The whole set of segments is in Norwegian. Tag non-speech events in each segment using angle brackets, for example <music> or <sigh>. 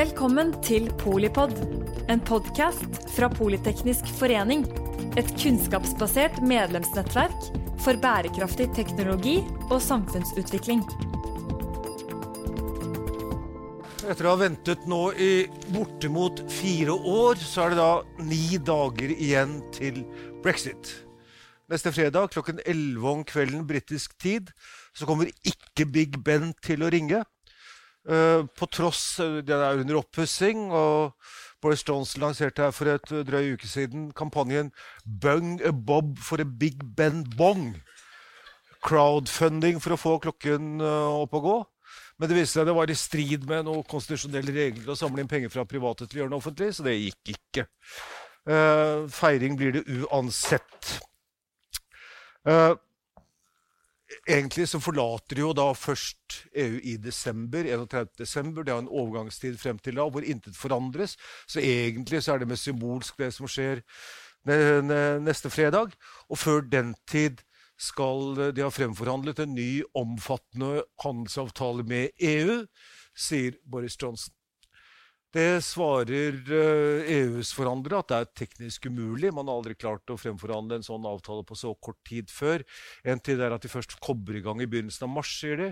Velkommen til Polipod, en podkast fra Politeknisk forening. Et kunnskapsbasert medlemsnettverk for bærekraftig teknologi og samfunnsutvikling. Etter å ha ventet nå i bortimot fire år, så er det da ni dager igjen til brexit. Neste fredag klokken 11 om kvelden britisk tid så kommer ikke Big Ben til å ringe. Uh, på tross Det er under oppussing, og Boris Johnson lanserte her for et drøy uke siden kampanjen 'Bung a Bob for a Big Ben Bong'. Crowdfunding for å få klokken opp og gå. Men det viste seg det var i strid med noen konstitusjonelle regler å samle inn penger fra private til å gjøre det offentlig, så det gikk ikke. Feiring blir det uansett. Uh, egentlig så forlater jo da først EU i desember, 31. desember. Det er en overgangstid frem til da hvor intet forandres. Så egentlig så er det med symbolsk det som skjer neste fredag. Og før den tid skal de ha fremforhandlet en ny, omfattende handelsavtale med EU, sier Boris Johnson. Det svarer EUs forhandlere at det er teknisk umulig. Man har aldri klart å fremforhandle en sånn avtale på så kort tid før. En tid er at de først kobber i gang i begynnelsen av mars, sier de.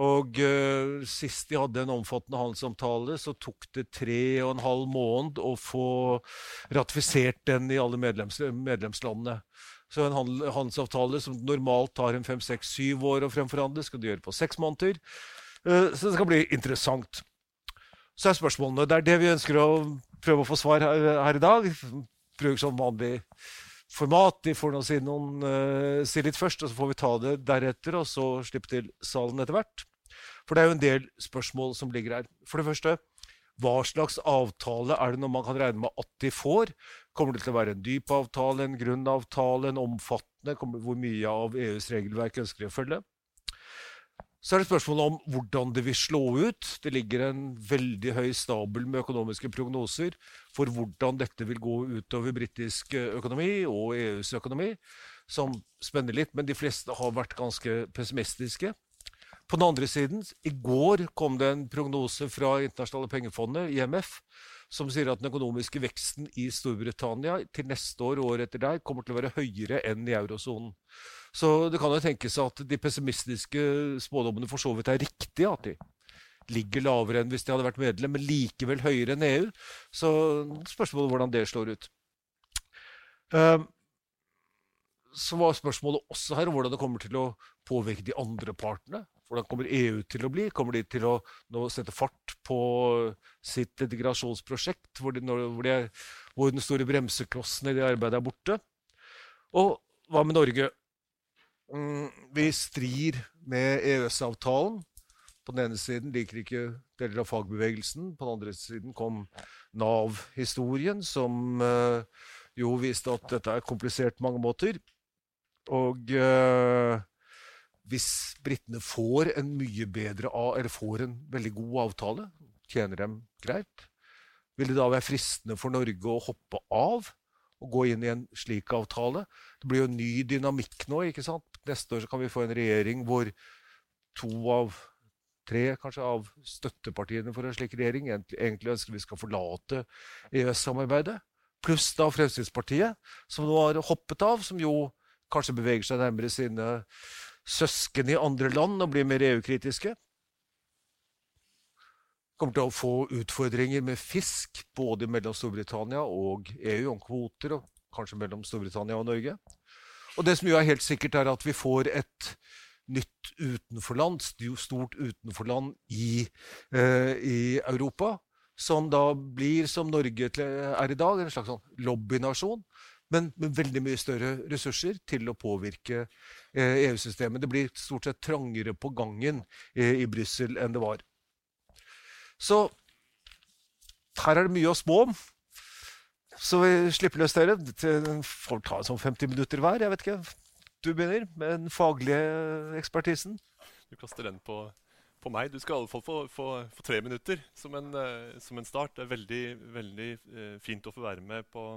Og uh, sist de hadde en omfattende handelsomtale, så tok det tre og en halv måned å få ratifisert den i alle medlems medlemslandene. Så en handelsavtale som normalt tar en fem, seks, syv år å fremforhandle, skal de gjøre på seks måneder. Uh, så det skal bli interessant. Så er spørsmålene Det er det vi ønsker å prøve å få svar her, her i dag. Bruker sånn vanlig format. De får nå si, noen, uh, si litt først, og så får vi ta det deretter, og så slippe til salen etter hvert. For det er jo en del spørsmål som ligger her. For det første, hva slags avtale er det når man kan regne med at de får? Kommer det til å være en dyp avtale, en grunn avtale, en omfattende? Hvor mye av EUs regelverk ønsker de å følge? Så er det spørsmålet om hvordan det vil slå ut. Det ligger en veldig høy stabel med økonomiske prognoser for hvordan dette vil gå utover britisk økonomi og EUs økonomi, som spenner litt, men de fleste har vært ganske pessimistiske. På den andre siden, i går kom det en prognose fra Internasjonale pengefondet, IMF, som sier at den økonomiske veksten i Storbritannia til neste år og året etter der kommer til å være høyere enn i eurosonen. Så det kan jo tenkes at de pessimistiske spådommene for så vidt er riktige. At de ligger lavere enn hvis de hadde vært medlem, men likevel høyere enn EU. Så spørsmålet hvordan det slår ut. Uh, så var spørsmålet også her hvordan det kommer til å påvirke de andre partene. Hvordan kommer EU til å bli? Kommer de til å sette fart på sitt integrasjonsprosjekt, hvor, de, hvor, de hvor den store bremseklossen i det arbeidet er borte? Og hva med Norge? Mm, vi strir med EØS-avtalen. På den ene siden liker ikke deler av fagbevegelsen. På den andre siden kom Nav-historien, som uh, jo viste at dette er komplisert på mange måter. Og uh, hvis britene får en mye bedre eller får en veldig god avtale, tjener dem greit, vil det da være fristende for Norge å hoppe av og gå inn i en slik avtale? Det blir jo en ny dynamikk nå. ikke sant? Neste år kan vi få en regjering hvor to av tre kanskje av støttepartiene for en slik regjering egentlig ønsker vi skal forlate EØS-samarbeidet. Pluss da Fremskrittspartiet, som nå har hoppet av, som jo kanskje beveger seg nærmere sine søsken i andre land og blir mer EU-kritiske. Kommer til å få utfordringer med fisk både mellom Storbritannia og EU om kvoter, og kanskje mellom Storbritannia og Norge. Og det som jo er helt sikkert, er at vi får et nytt utenforland, stort utenforland i, eh, i Europa, som da blir, som Norge er i dag, en slags sånn lobbynasjon, men med veldig mye større ressurser til å påvirke eh, EU-systemet. Det blir stort sett trangere på gangen eh, i Brussel enn det var. Så her er det mye å spå om. Så vi slipper løs dere. Får ta sånn 50 minutter hver. Jeg vet ikke. Du begynner med den faglige ekspertisen. Du kaster den på, på meg. Du skal i alle fall få, få, få tre minutter som en, uh, som en, start. Det er veldig, veldig fint å få være med på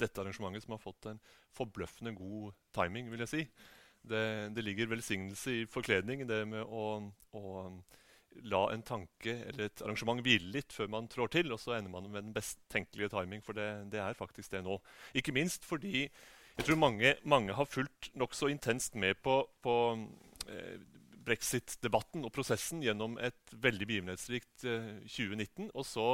dette arrangementet, som har fått en forbløffende god timing, vil jeg si. Det, det ligger velsignelse i forkledning, det med å, å la en tanke eller et arrangement hvile litt før man trår til, og så ender man med den best tenkelige timing, for det, det er faktisk det nå. Ikke minst fordi jeg tror mange, mange har fulgt nokså intenst med på, på eh, brexit-debatten og prosessen gjennom et veldig begivenhetsrikt eh, 2019. Og så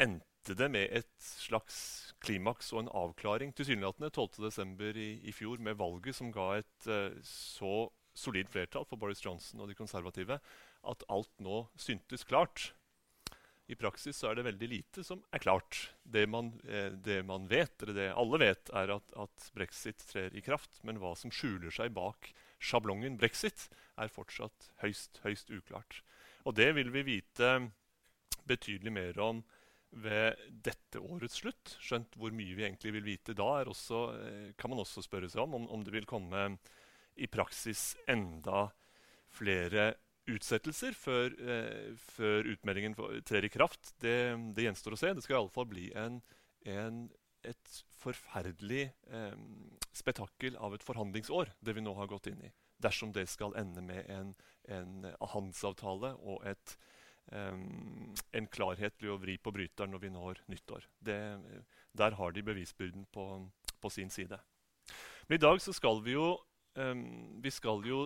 endte det med et slags klimaks og en avklaring tilsynelatende 12.12. I, i fjor med valget som ga et uh, så solid flertall for Boris Johnson og de konservative at alt nå syntes klart. I praksis er det veldig lite som er klart. Det man, eh, det man vet, eller det alle vet, er at, at, brexit trer i kraft. Men hva som skjuler seg bak sjablongen brexit, er fortsatt høyst, høyst uklart. Og det vil vi vite betydelig mer om ved dette årets slutt. Skjønt hvor mye vi egentlig vil vite da, også, eh, kan man også spørre seg om, om, om det vil komme i praksis enda flere utsettelser før, eh, før utmeldingen trer i kraft, det, det, gjenstår å se. Det skal iallfall bli en, en, et forferdelig eh, spetakkel av et forhandlingsår, det vi nå har gått inn i. Dersom det skal ende med en, en handelsavtale og et, en klarhet til å vri på bryteren når vi når nyttår. Det, der har de bevisbyrden på, på sin side. Men i dag så skal vi jo Um, vi skal jo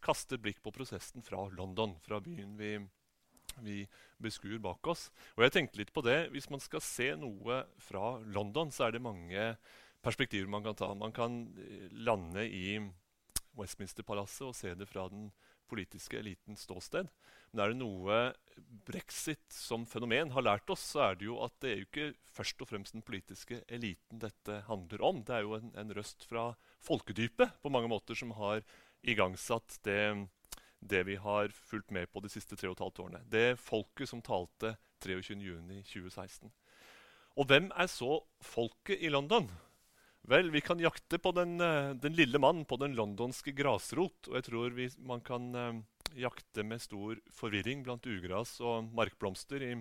kaste blikk på prosessen fra London, fra byen vi, vi beskuer bak oss. Og jeg tenkte litt på det. Hvis man skal se noe fra London, så er det mange perspektiver man kan ta. Man kan eh, lande i Westminster-palasset og se det fra den politiske elitens ståsted. Men er det noe brexit som fenomen har lært oss, så er det jo at det er jo ikke først og fremst den politiske eliten dette handler om. Det er jo en, en røst fra folkedypet på mange måter som har igangsatt det, det vi har fulgt med på de siste tre og et halvt årene. Det folket som talte 23.6.2016. Og hvem er så folket i London? Vel, vi kan jakte på den, eh, den lille mann på den londonske grasrot. Og jeg tror vi, man kan uh, jakte med stor forvirring blant ugras og markblomster i,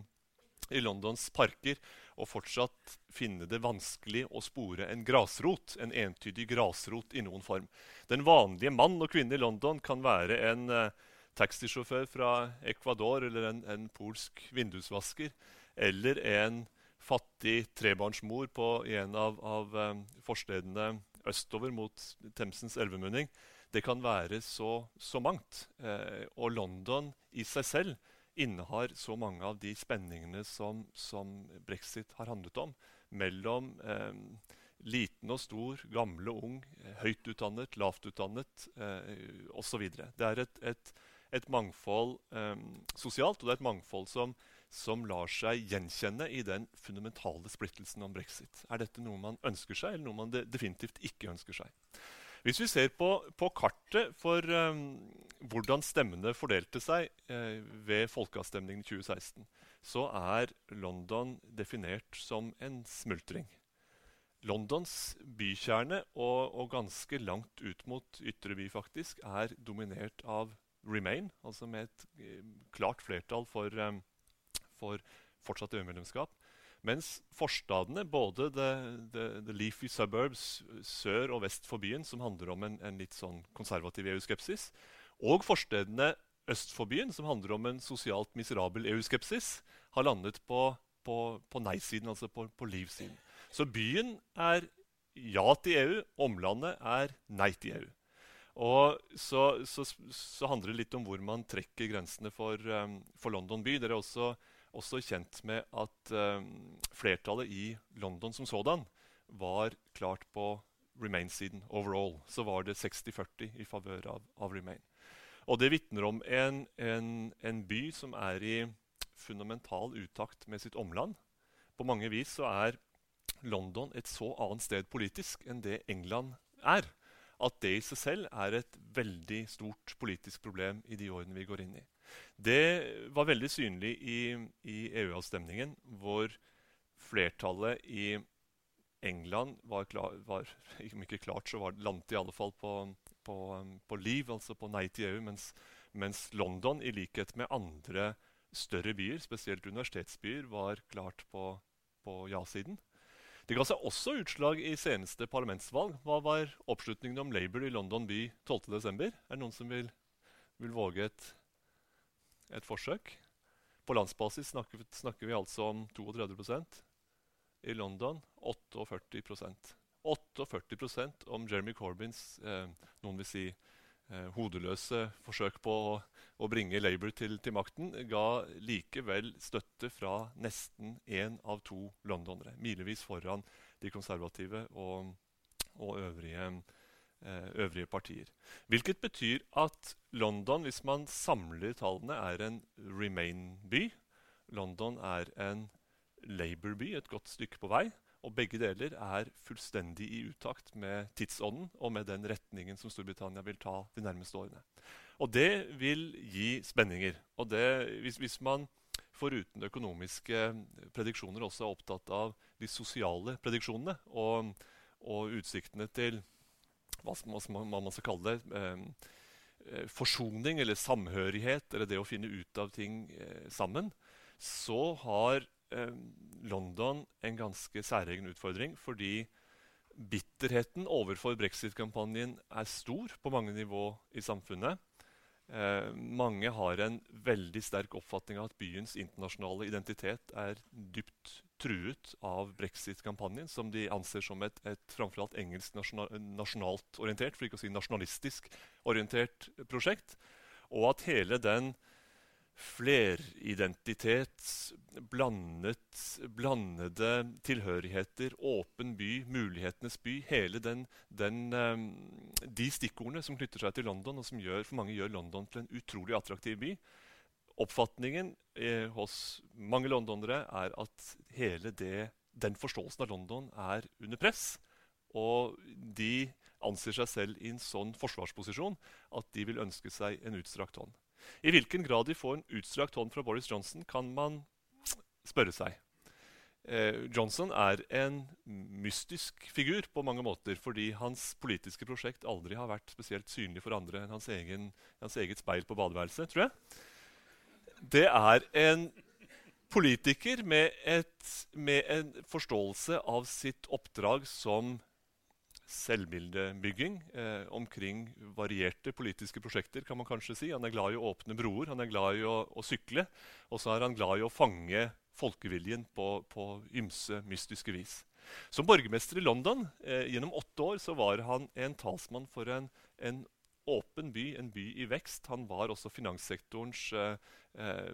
i, Londons parker og fortsatt finne det vanskelig å spore en grasrot, en entydig grasrot i noen form. Den vanlige mann og kvinne i London kan være en uh, taxisjåfør fra Ecuador eller en, en polsk vindusvasker eller en fattig trebarnsmor på en av, av um, forstedene østover mot Themsens elvemunning. Det kan være så, så mangt. Eh, og London i seg selv innehar så mange av de spenningene som, som brexit har handlet om. Mellom eh, liten og stor, gamle og ung, høyt utdannet, lavt utdannet eh, osv. Det er et, et, et mangfold eh, sosialt, og det er et mangfold som, som lar seg gjenkjenne i den fundamentale splittelsen om brexit. Er dette noe man ønsker seg, eller noe man definitivt ikke ønsker seg? Hvis vi ser på, på kartet for um, hvordan stemmene fordelte seg uh, ved folkeavstemningen i 2016, så er London definert som en smultring. Londons bykjerne, og, og, ganske langt ut mot ytre by, faktisk, er dominert av Remain, altså med et uh, klart flertall for um, for fortsatt EU-medlemskap. Mens forstadene, både the, the, the, leafy suburbs sør og vest for byen, som handler om en, en litt sånn konservativ EU-skepsis, og forstedene øst for byen, som handler om en sosialt miserabel EU-skepsis, har landet på, på, på nei-siden, altså på, på liv-siden. Så byen er ja til EU, omlandet er nei til EU. Og så, så, så, handler det litt om hvor man trekker grensene for, um, for London by. Dere er også også kjent med at eh, flertallet i London som sådan var klart på Remain-siden overall. Så var det 60-40 i favør av, av, Remain. Og det vitner om en, en, en, by som er i fundamental utakt med sitt omland. På mange vis så er London et så annet sted politisk enn det England er. At det i seg selv er et veldig stort politisk problem i de årene vi går inn i. Det var veldig synlig i, i EU-avstemningen, hvor flertallet i England var, klar, var ikke klart, så var landet i alle fall på, på, på liv, altså på nei til EU. Mens, mens, London, i likhet med andre større byer, spesielt universitetsbyer, var klart på, på ja-siden. Det ga seg også utslag i seneste parlamentsvalg. Hva var oppslutningen om Labour i London by 12.12.? Er det noen som vil, vil våge et et forsøk. På landsbasis snakker, snakker vi altså om 32% I London 48% 48% om Jeremy Corbyns eh, noen vil si, eh, hodeløse forsøk på å, å bringe Labour til, til, makten, ga likevel støtte fra nesten én av to londonere. Milevis foran de konservative og, og øvrige, eh, øvrige, partier. Hvilket betyr at London, hvis man samler tallene, er en Remain-by. London er en Labour-by et godt stykke på vei. Og begge deler er fullstendig i utakt med tidsånden og med den retningen som Storbritannia vil ta de nærmeste årene. Og det vil gi spenninger. Og det, hvis, hvis man foruten økonomiske prediksjoner også er opptatt av de sosiale prediksjonene og, og utsiktene til hva man, man skal kalle det eh, eh, forsoning eller samhørighet, eller det å finne ut av ting eh, sammen, så har Eh, London en ganske særegen utfordring. Fordi bitterheten overfor brexit-kampanjen er stor på mange nivå i samfunnet. Eh, mange har en veldig sterk oppfatning av at byens internasjonale identitet er dypt truet av brexit-kampanjen, som de anser som et, et framfor alt engelsk nasjonal, nasjonalt orientert, for ikke å si nasjonalistisk orientert prosjekt. Og at hele den fleridentitet, blandet, blandede tilhørigheter, åpen by, mulighetenes by. Hele den, den, ehm, de stikkordene som knytter seg til London, og som gjør, for mange gjør London til en utrolig attraktiv by. Oppfatningen eh, hos mange londonere er at hele det, den forståelsen av London er under press. Og de anser seg selv i en sånn forsvarsposisjon at de vil ønske seg en utstrakt hånd. I hvilken grad de får en utstrakt hånd fra Boris Johnson, kan man spørre seg. Eh, Johnson er en mystisk figur på mange måter, fordi hans politiske prosjekt aldri har vært spesielt synlig for andre enn hans, egen, hans eget speil på badeværelset, tror jeg. Det er en politiker med, et, med en forståelse av sitt oppdrag som selvbildebygging eh, omkring varierte politiske prosjekter. kan man kanskje si. Han er glad i å åpne broer, han er glad i å, å sykle. Og så er han glad i å fange folkeviljen på, på ymse mystiske vis. Som borgermester i London eh, gjennom åtte år så var han en talsmann for en, en åpen by, en by i vekst. Han var også finanssektorens eh, eh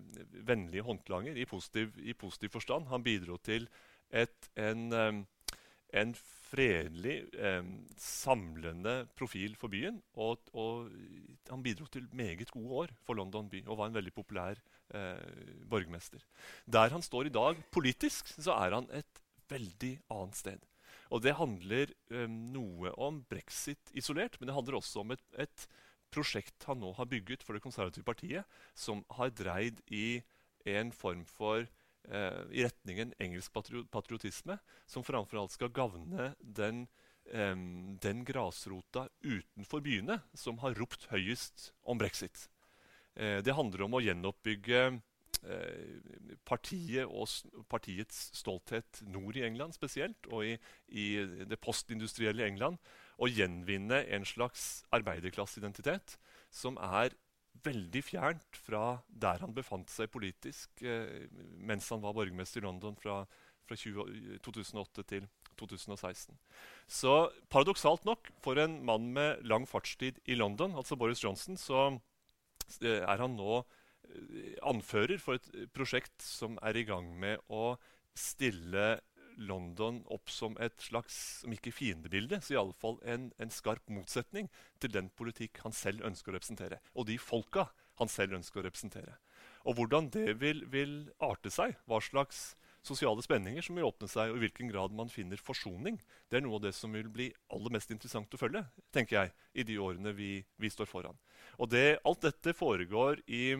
vennlige håndlanger i positiv, i positiv, forstand. Han bidro til et, en, eh, en fredelig, eh, samlende profil for byen. Og, og, han bidro til meget gode år for London by og var en veldig populær eh, borgermester. Der han står i dag politisk, så er han et veldig annet sted. Og det handler eh, noe om brexit isolert, men det handler også om et, et prosjekt han nå har bygget for Det konservative partiet, som har dreid i en form for i retningen engelsk patriotisme, som framfor alt skal gagne den, eh, den grasrota utenfor byene som har ropt høyest om brexit. Eh, det handler om å gjenoppbygge eh, partiet og partiets stolthet nord i England spesielt, og i, i det postindustrielle England. Og gjenvinne en slags arbeiderklasseidentitet som er veldig fjernt fra der han befant seg politisk eh, mens han var borgermester i London fra, fra 20, 2008 til 2016. Så paradoksalt nok, for en mann med lang fartstid i London, altså Boris Johnson, så eh, er han nå eh, anfører for et prosjekt som er i gang med å stille London opp som et slags, om ikke fiendebilde, så iallfall en, en skarp motsetning til den politikk han selv ønsker å representere. Og de folka han selv ønsker å representere. Og hvordan det vil, vil arte seg, hva slags sosiale spenninger som vil åpne seg, og i hvilken grad man finner forsoning, det er noe av det som vil bli aller mest interessant å følge tenker jeg, i de årene vi, vi står foran. Og det, Alt dette foregår i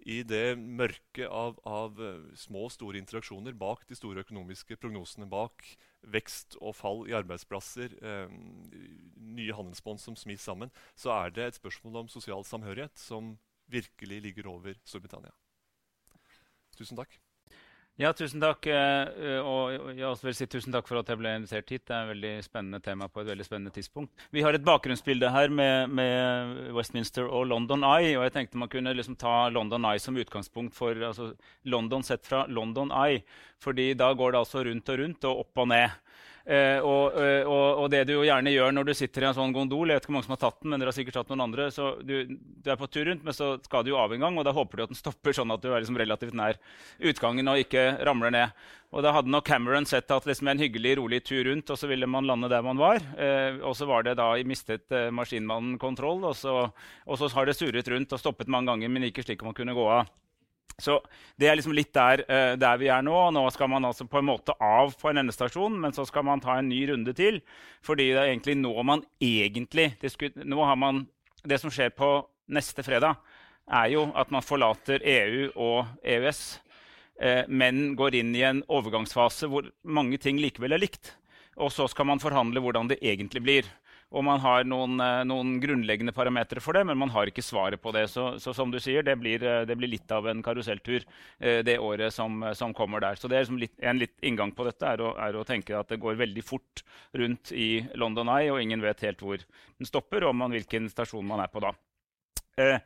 i det mørket av, av, eh, små og store interaksjoner bak de store økonomiske prognosene, bak vekst og fall i arbeidsplasser, eh, nye handelsbånd som smis sammen, så er det et spørsmål om sosial samhørighet som virkelig ligger over Storbritannia. Tusen takk. Ja, tusen takk. Eh, og jeg også vil si tusen takk for at jeg ble invitert hit. Det er et veldig spennende tema på et veldig spennende tidspunkt. Vi har et bakgrunnsbilde her med, med Westminster og London Eye. og jeg tenkte man kunne liksom ta London Eye som utgangspunkt for altså London sett fra London Eye. fordi da går det altså rundt og rundt og opp og ned. Eh, og, eh, og, og, det du jo gjerne gjør når du sitter i en sånn gondol Jeg vet ikke hvor mange som har tatt den, men dere har sikkert tatt noen andre. så du, du, er på tur rundt, men så skal du jo av en gang, og da håper du at den stopper sånn at du er liksom relativt nær utgangen og ikke ramler ned. Og da hadde nok Cameron sett at liksom en hyggelig, rolig tur rundt, og så ville man lande der man var. Eh, og så var det da mistet eh, maskinmannen kontroll, og så, og så har det surret rundt og stoppet mange ganger, men ikke slik man kunne gå av. Så Det er liksom litt der, uh, der, vi er nå. Nå skal man altså på en måte av på en endestasjon, men så skal man ta en ny runde til. Fordi det er egentlig nå man egentlig nå har man, det som skjer på neste fredag, er jo at man forlater EU og EØS, uh, men går inn i en overgangsfase hvor mange ting likevel er likt. Og så skal man forhandle hvordan det egentlig blir. Og man har noen, eh, noen grunnleggende parametere for det, men man har ikke svaret på det. Så, så som du sier, det blir, eh, det blir, litt av en karuselltur eh, det året som, som, kommer der. Så liksom litt, en litt inngang på dette er å, er å, tenke at det går veldig fort rundt i London Eye, og ingen vet helt hvor den stopper, og man, hvilken stasjon man er på da. Eh,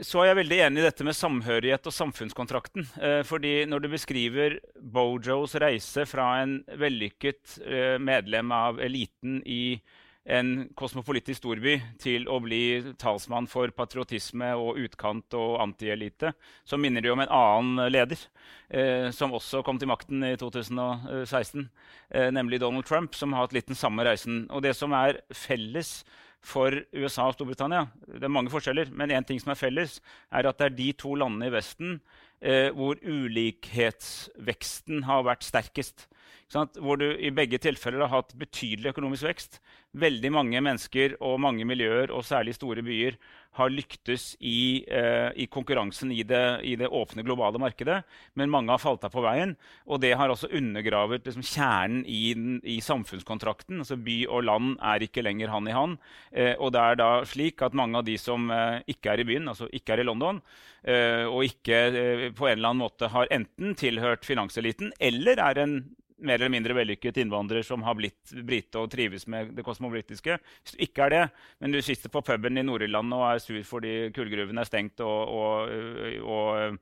så er jeg veldig enig i dette med samhørighet og samfunnskontrakten. Eh, fordi når du beskriver Bojos reise fra en vellykket eh, medlem av eliten i en kosmopolitisk storby til å bli talsmann for patriotisme og utkant og antielite, så minner det om en annen leder, eh, som også kom til makten i 2016, eh, nemlig Donald Trump, som har hatt litt den samme reisen. Og det som er felles for USA og Storbritannia. Det er mange forskjeller, men én ting som er felles, er at det er de to landene i Vesten eh, hvor ulikhetsveksten har vært sterkest. Hvor du i begge tilfeller har hatt betydelig økonomisk vekst. Veldig mange mennesker og mange miljøer, og særlig store byer, har lyktes i, eh, i konkurransen i det, i det, åpne globale markedet. Men mange har falt av på veien. Og det har også undergravet liksom, kjernen i, i, samfunnskontrakten. Altså By og land er ikke lenger hand i hand. Eh, og det er da slik at mange av de som eh, ikke er i byen, altså ikke er i London, eh, og ikke eh, på en eller annen måte har enten tilhørt finanseliten eller er en mer eller mindre vellykket innvandrer som har blitt brite og trives med det kosmopolitiske. Hvis du ikke er det, men du sitter på puben i Nord-Irland og er sur fordi kullgruvene er stengt og, og, og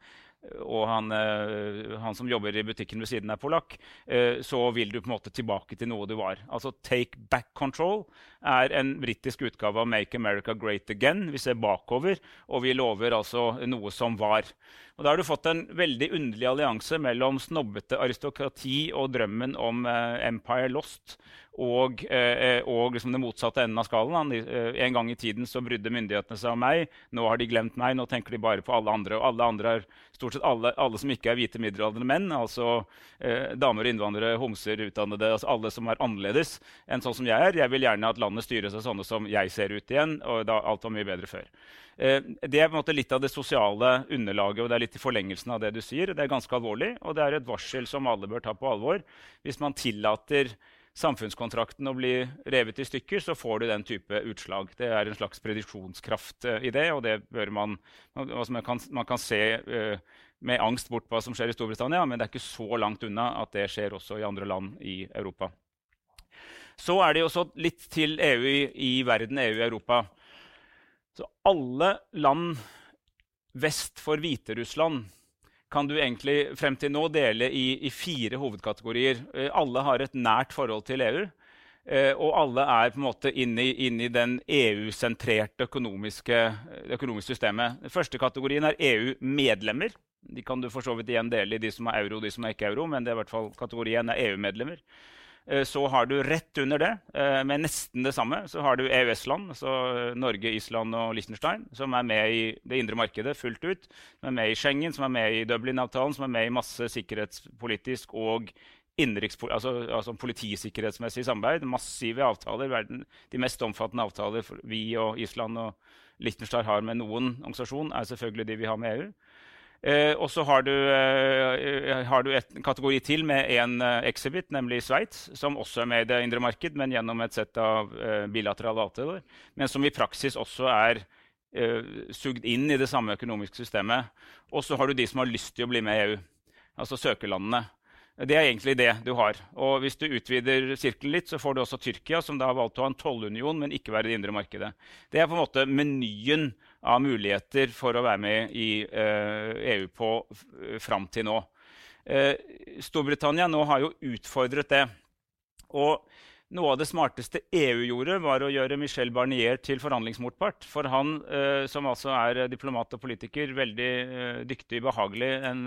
og han, eh, han, som jobber i butikken ved siden er polakk, eh, så vil du på en måte tilbake til noe du var. Altså Take Back Control er en britisk utgave av Make America Great Again. Vi ser bakover, og vi lover altså noe som var. Og Da har du fått en veldig underlig allianse mellom snobbete aristokrati og drømmen om eh, Empire Lost og, eh, og liksom det motsatte enden av skalaen. Eh, en gang i tiden så brydde myndighetene seg om meg. Nå har de glemt meg. Nå tenker de bare på alle andre. Og alle andre er stort sett alle, alle som ikke er hvite middelaldrende menn. Altså eh, damer, innvandrere, homser, utdannede. altså Alle som er annerledes enn sånn som jeg er. Jeg vil gjerne at landet styres av sånne som jeg ser ut igjen. Og da alt var mye bedre før. Eh, det er litt av det sosiale underlaget, og det er litt i forlengelsen av det du sier. Det er ganske alvorlig, og det er et varsel som alle bør ta på alvor. Hvis man tillater samfunnskontrakten å bli revet i stykker, så får du den type utslag. Det er en slags prediksjonskraft uh, i det, og det bør man altså man, kan, man kan se uh, med angst bort på hva som skjer i Storbritannia, men det er ikke så langt unna at det skjer også i andre land i Europa. Så er det også litt til EU i, i verden, EU i Europa. Så alle land vest for Hviterussland kan du egentlig frem til nå dele i, i fire hovedkategorier. Eh, alle har et nært forhold til EU. Eh, og alle er på en måte inne i, den EU-sentrerte økonomiske, økonomiske, systemet. Den første kategorien er EU-medlemmer. De kan du for så vidt igjen dele i de som er euro og de som er ikke euro. men det er i hvert fall kategori 1 er EU-medlemmer. Eh, så har du rett under det, eh, med nesten det samme, så har du EØS-land, altså eh, Norge, Island og Liechtenstein, som er med i det indre markedet fullt ut. Som er med i Schengen, som er med i Dublin-avtalen, som er med i masse sikkerhetspolitisk og altså, altså politisikkerhetsmessig samarbeid. Massive avtaler. Verden, de mest omfattende avtaler vi og Island og Liechtenstein har med noen organisasjon, er selvfølgelig de vi har med EU. Eh, og så har du, eh, har du et kategori til med én eh, exhibit, nemlig Sveits, som også er med i det indre marked, men gjennom et sett av eh, bilaterale avtaler. Men som i praksis også er eh, sugd inn i det samme økonomiske systemet. Og så har du de som har lyst til å bli med i EU. altså søkerlandene. Det er egentlig det du har. Og hvis du utvider sirkelen litt, så får du også Tyrkia, som da har valgt å ha en tollunion, men ikke være det indre markedet. Det er på en måte menyen av muligheter for å være med i eh, EU på fram til nå. Eh, Storbritannia nå har jo utfordret det. Og noe av det smarteste EU gjorde, var å gjøre Michel Barnier til forhandlingsmotpart. For han, eh, som altså er diplomat og politiker, veldig dyktig, behagelig, en,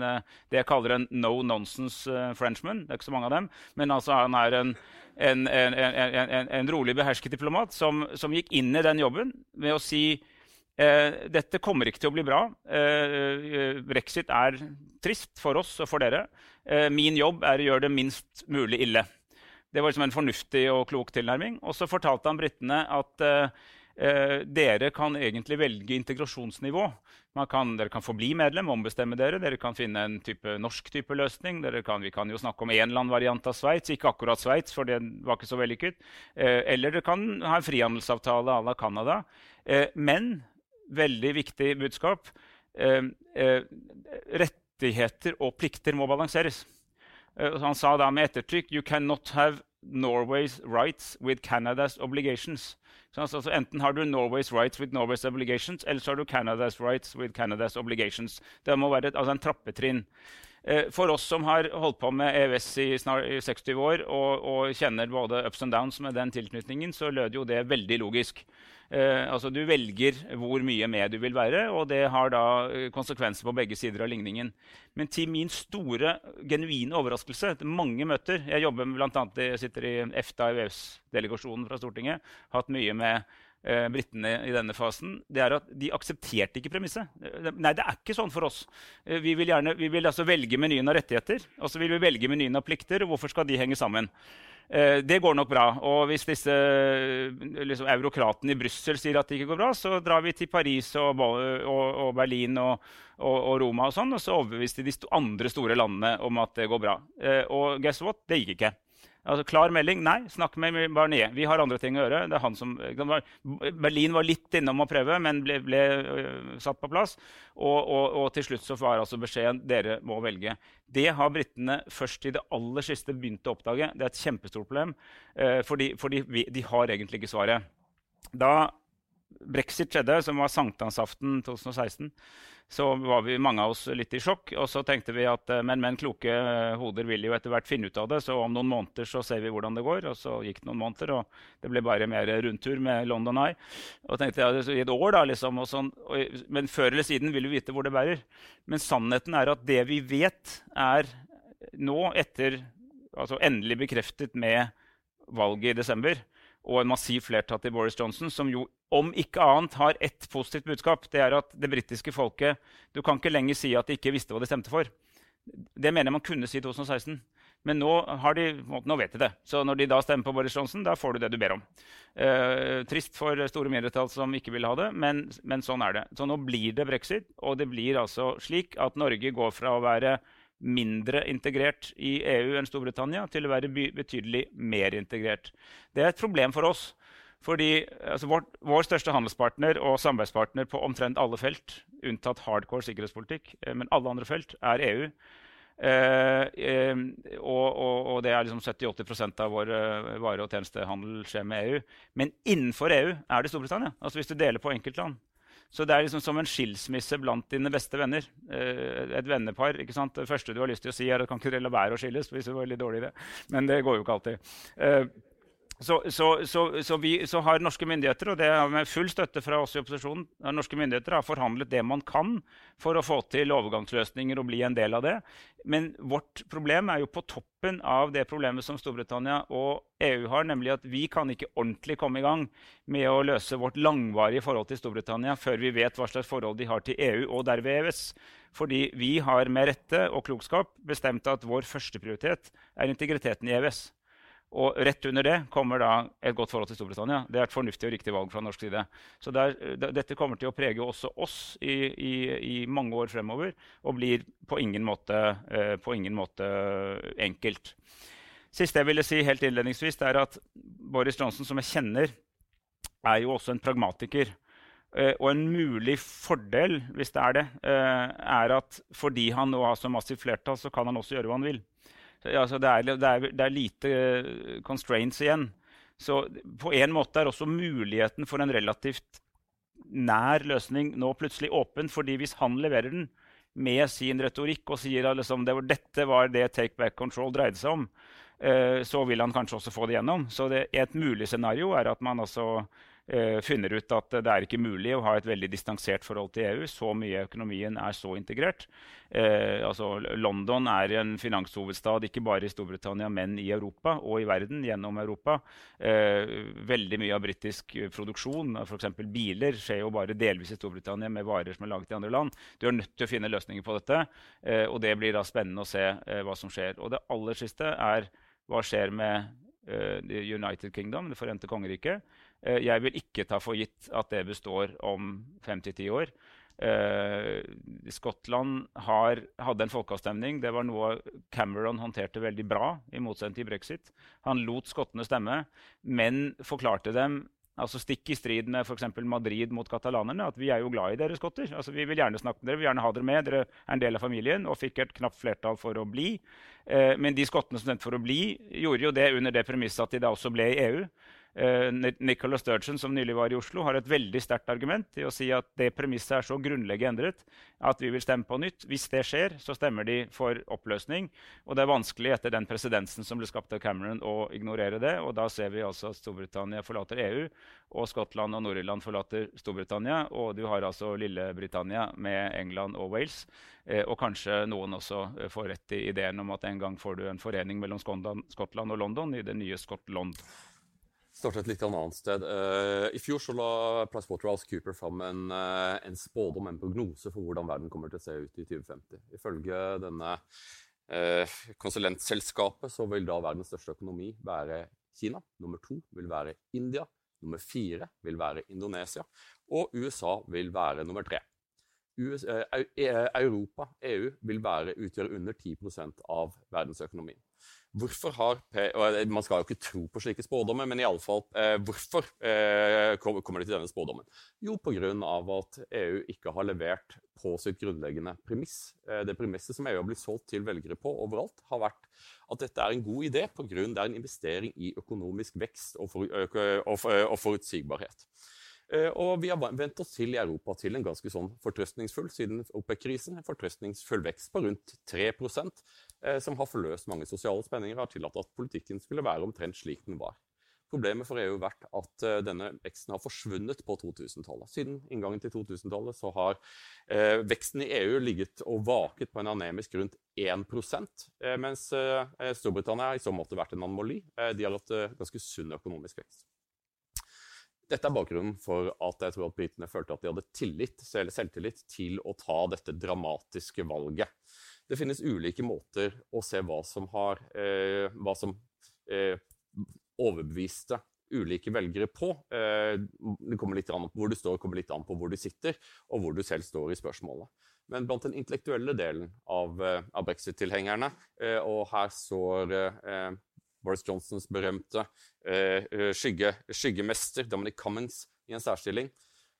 det jeg kaller en no nonsense Frenchman. Det er ikke så mange av dem. Men altså, han er en, en, en rolig, behersket diplomat som, som, gikk inn i den jobben med å si eh, dette kommer ikke til å bli bra. Eh, brexit er trist for oss og for dere. min jobb er å gjøre det minst mulig ille. Det var liksom en fornuftig og klok tilnærming. Og så fortalte han britene at uh, dere kan egentlig velge integrasjonsnivå. Kan, dere kan få bli medlem, ombestemme dere. Dere kan finne en type norsk type løsning. Kan, vi kan jo snakke om en eller annen variant av Sveits, ikke akkurat Sveits, for det var ikke så vellykket. Eller dere kan ha en frihandelsavtale à la Canada. Men veldig viktig budskap rettigheter og plikter må balanseres. Eh, han sa da med ettertrykk You cannot have Norway's rights with Canada's obligations. Så altså, enten har du Norway's rights with Norway's obligations, eller så har du Canada's rights with Canada's obligations. Det må være et, altså en trappetrinn. Uh, for oss som har holdt på med EØS i, snart, i 60 år og, og, kjenner både ups and downs med den tilknytningen, så lød jo det veldig logisk. Eh, altså Du velger hvor mye med du vil være, og det har da eh, konsekvenser på begge sider av ligningen. Men til min store, genuine overraskelse mange møter Jeg jobber blant annet, jeg sitter i EFTA-EØS-delegasjonen fra Stortinget. hatt mye med eh, britene i denne fasen, det er at de aksepterte ikke premisset. Eh, nei, det er ikke sånn for oss. Eh, vi vil, gjerne, vi vil altså velge menyen av rettigheter og så vil vi velge menyen av plikter. og Hvorfor skal de henge sammen? Eh, det går nok bra. Og hvis disse liksom, eurokratene i Brussel sier at det ikke går bra, så drar vi til Paris og, og, og Berlin og, og, Roma, og sånn, og så overbeviste de andre store landene om at det går bra. Eh, og guess what? Det gikk ikke. Altså, klar melding nei, snakk med Barnier. Vi har andre ting å gjøre. Det er han som, Berlin var litt innom å prøve, men ble, ble uh, satt på plass. Og, og, og, til slutt så var altså beskjeden dere må velge. Det har britene først i det aller siste begynt å oppdage. Det er et kjempestort problem, uh, fordi, de har egentlig ikke svaret. Da brexit skjedde, som var sankthansaften 2016, så var vi mange av oss litt i sjokk. Og så tenkte vi at eh, men, men kloke eh, hoder vil jo etter hvert finne ut av det. Så om noen måneder så ser vi hvordan det går. Og så gikk det noen måneder, og det ble bare mer rundtur med London Eye. Og tenkte ja, I et år, da, liksom. Sånn, og, men før eller siden vil vi vite hvor det bærer. Men sannheten er at det vi vet, er nå, etter altså endelig bekreftet med valget i desember, og en massiv flertall til Boris Johnson, som jo om ikke annet har ett positivt budskap. Det er at det britiske folket Du kan ikke lenger si at de ikke visste hva de stemte for. Det mener jeg man kunne si i 2016. Men nå, de, nå, vet de det. Så når de da stemmer på Boris Johnson, da får du det du ber om. Eh, trist for store mindretall som ikke vil ha det, men, men, sånn er det. Så nå blir det brexit, og det blir altså slik at Norge går fra å være mindre integrert i EU enn Storbritannia til å være betydelig mer integrert. Det er et problem for oss. Fordi altså, vår, vår, største handelspartner og samarbeidspartner på omtrent alle felt, unntatt hardcore sikkerhetspolitikk, eh, men alle andre felt, er EU. Eh, eh, og, og, og, det er liksom 70-80 av vår uh, vare- og tjenestehandel skjer med EU. Men innenfor EU er det Storbritannia. Altså hvis du deler på enkeltland. Så det er liksom som en skilsmisse blant dine beste venner. Eh, et vennepar. ikke sant? Det første du har lyst til å si, er at kan ikke dere la være å skilles. hvis det var litt dårlig det. Men det går jo ikke alltid. Eh, så, så, så, vi, så har norske myndigheter, og det er med full støtte fra oss i opposisjonen, norske myndigheter har forhandlet det man kan for å få til overgangsløsninger og bli en del av det. Men vårt problem er jo på toppen av det problemet som Storbritannia og EU har, nemlig at vi kan ikke ordentlig komme i gang med å løse vårt langvarige forhold til Storbritannia før vi vet hva slags forhold de har til EU og derved EØS. Fordi vi har med rette og klokskap bestemt at vår førsteprioritet er integriteten i EØS. Og rett under det kommer da et godt forhold til Storbritannia. Det er et fornuftig og riktig valg fra norsk side. Så der, dette kommer til å prege også oss i, i, i, mange år fremover og blir på ingen måte, eh, på ingen måte enkelt. Siste jeg ville si helt innledningsvis, er at Boris Johnson, som jeg kjenner, er jo også en pragmatiker. Eh, og en mulig fordel, hvis det er det, eh, er at fordi han nå har så massivt flertall, så kan han også gjøre hva han vil. Så, altså, det, er, det, er, det, er, lite constraints igjen. Så på en måte er også muligheten for en relativt nær løsning nå plutselig åpen. fordi hvis han leverer den med sin retorikk og sier at liksom, det var, dette var det take back control dreide seg om, eh, så vil han kanskje også få det gjennom. Så det, et mulig scenario er at man altså finner ut at det er ikke mulig å ha et veldig distansert forhold til EU. Så mye økonomien er så integrert. Eh, altså London er en finanshovedstad ikke bare i Storbritannia, men i Europa og i verden gjennom Europa. veldig mye av britisk produksjon, f.eks. biler, skjer jo bare delvis i Storbritannia med varer som er laget i andre land. Du er nødt til å finne løsninger på dette, og det blir da spennende å se hva som skjer. Og det aller siste er hva skjer med uh, United Kingdom, Det forente kongeriket. Uh, jeg vil ikke ta for gitt at det består om fem til ti år. Uh, Skottland har, hadde en folkeavstemning. Det var noe Cameron håndterte veldig bra, i motsetning til brexit. Han lot skottene stemme, men forklarte dem altså Stikk i strid med f.eks. Madrid mot katalanerne. at Vi er jo glad i dere skotter. Altså, vi vil gjerne snakke med dere, vi vil gjerne ha dere med. Dere er en del av familien og fikk et knapt flertall for å bli. Eh, men de skottene som stemte for å bli, gjorde jo det under det premisset at de da også ble i EU. Uh, Nicola Sturgeon, som nylig var i Oslo, har et veldig sterkt argument i å si at det premisset er så grunnleggende endret at vi vil stemme på nytt. Hvis det skjer, så stemmer de for oppløsning. Og det er vanskelig etter den presedensen som ble skapt av Cameron, å ignorere det. Og da ser vi altså at Storbritannia forlater EU, og Skottland og Nord-Irland forlater Storbritannia. Og du har altså lille Britannia med England og Wales. Uh, og kanskje noen også uh, får rett i ideen om at en gang får du en forening mellom Skottland og London i det nye Skottland starte et litt annet sted. Uh, I fjor så la PricewaterhouseCooper fram en, uh, en spådom, en prognose for hvordan verden kommer til å se ut i 2050. Ifølge denne uh, konsulentselskapet så vil da verdens største økonomi være Kina. Nummer to vil være India. Nummer fire vil være Indonesia. Og USA vil være nummer tre. USA, Europa, EU, vil være, utgjøre under 10% av verdensøkonomien. Hvorfor har og Man skal jo ikke tro på slike spådommer, men iallfall eh, hvorfor eh, kommer de til denne spådommen? Jo, pga. at EU ikke har levert på sitt grunnleggende premiss. Eh, det premisset som EU har blitt solgt til velgere på overalt, har vært at dette er en god idé pga. det er en investering i økonomisk vekst og, for, og, og forutsigbarhet. Eh, og vi har vent oss til i Europa til en ganske sånn fortrøstningsfull siden OPEC-krisen, en fortrøstningsfull vekst på rundt 3 eh, som har forløst mange sosiale spenninger og har tillatt at politikken skulle være omtrent slik den var. Problemet for EU har vært at uh, denne veksten har forsvunnet på 2000-tallet. Siden inngangen til 2000-tallet så har eh, veksten i EU ligget og vaket på en anemisk rundt 1 eh, mens Storbritannia har i så måte vært en anomali. de har hatt ganske sunn økonomisk vekst. Dette er bakgrunnen for at jeg tror at britene følte at de hadde tillit, selvtillit til å ta dette dramatiske valget. Det finnes ulike måter å se hva som, har, eh, hva som eh, overbeviste ulike velgere på. Eh, det kommer litt an på hvor du står, kommer litt an på hvor du sitter, og hvor du selv står i spørsmålet. Men blant den intellektuelle delen av, eh, av brexit-tilhengerne, eh, og her står eh, Boris Johnsons berømte eh, eh, skygge, skyggemester Dominic Cummins i en særstilling,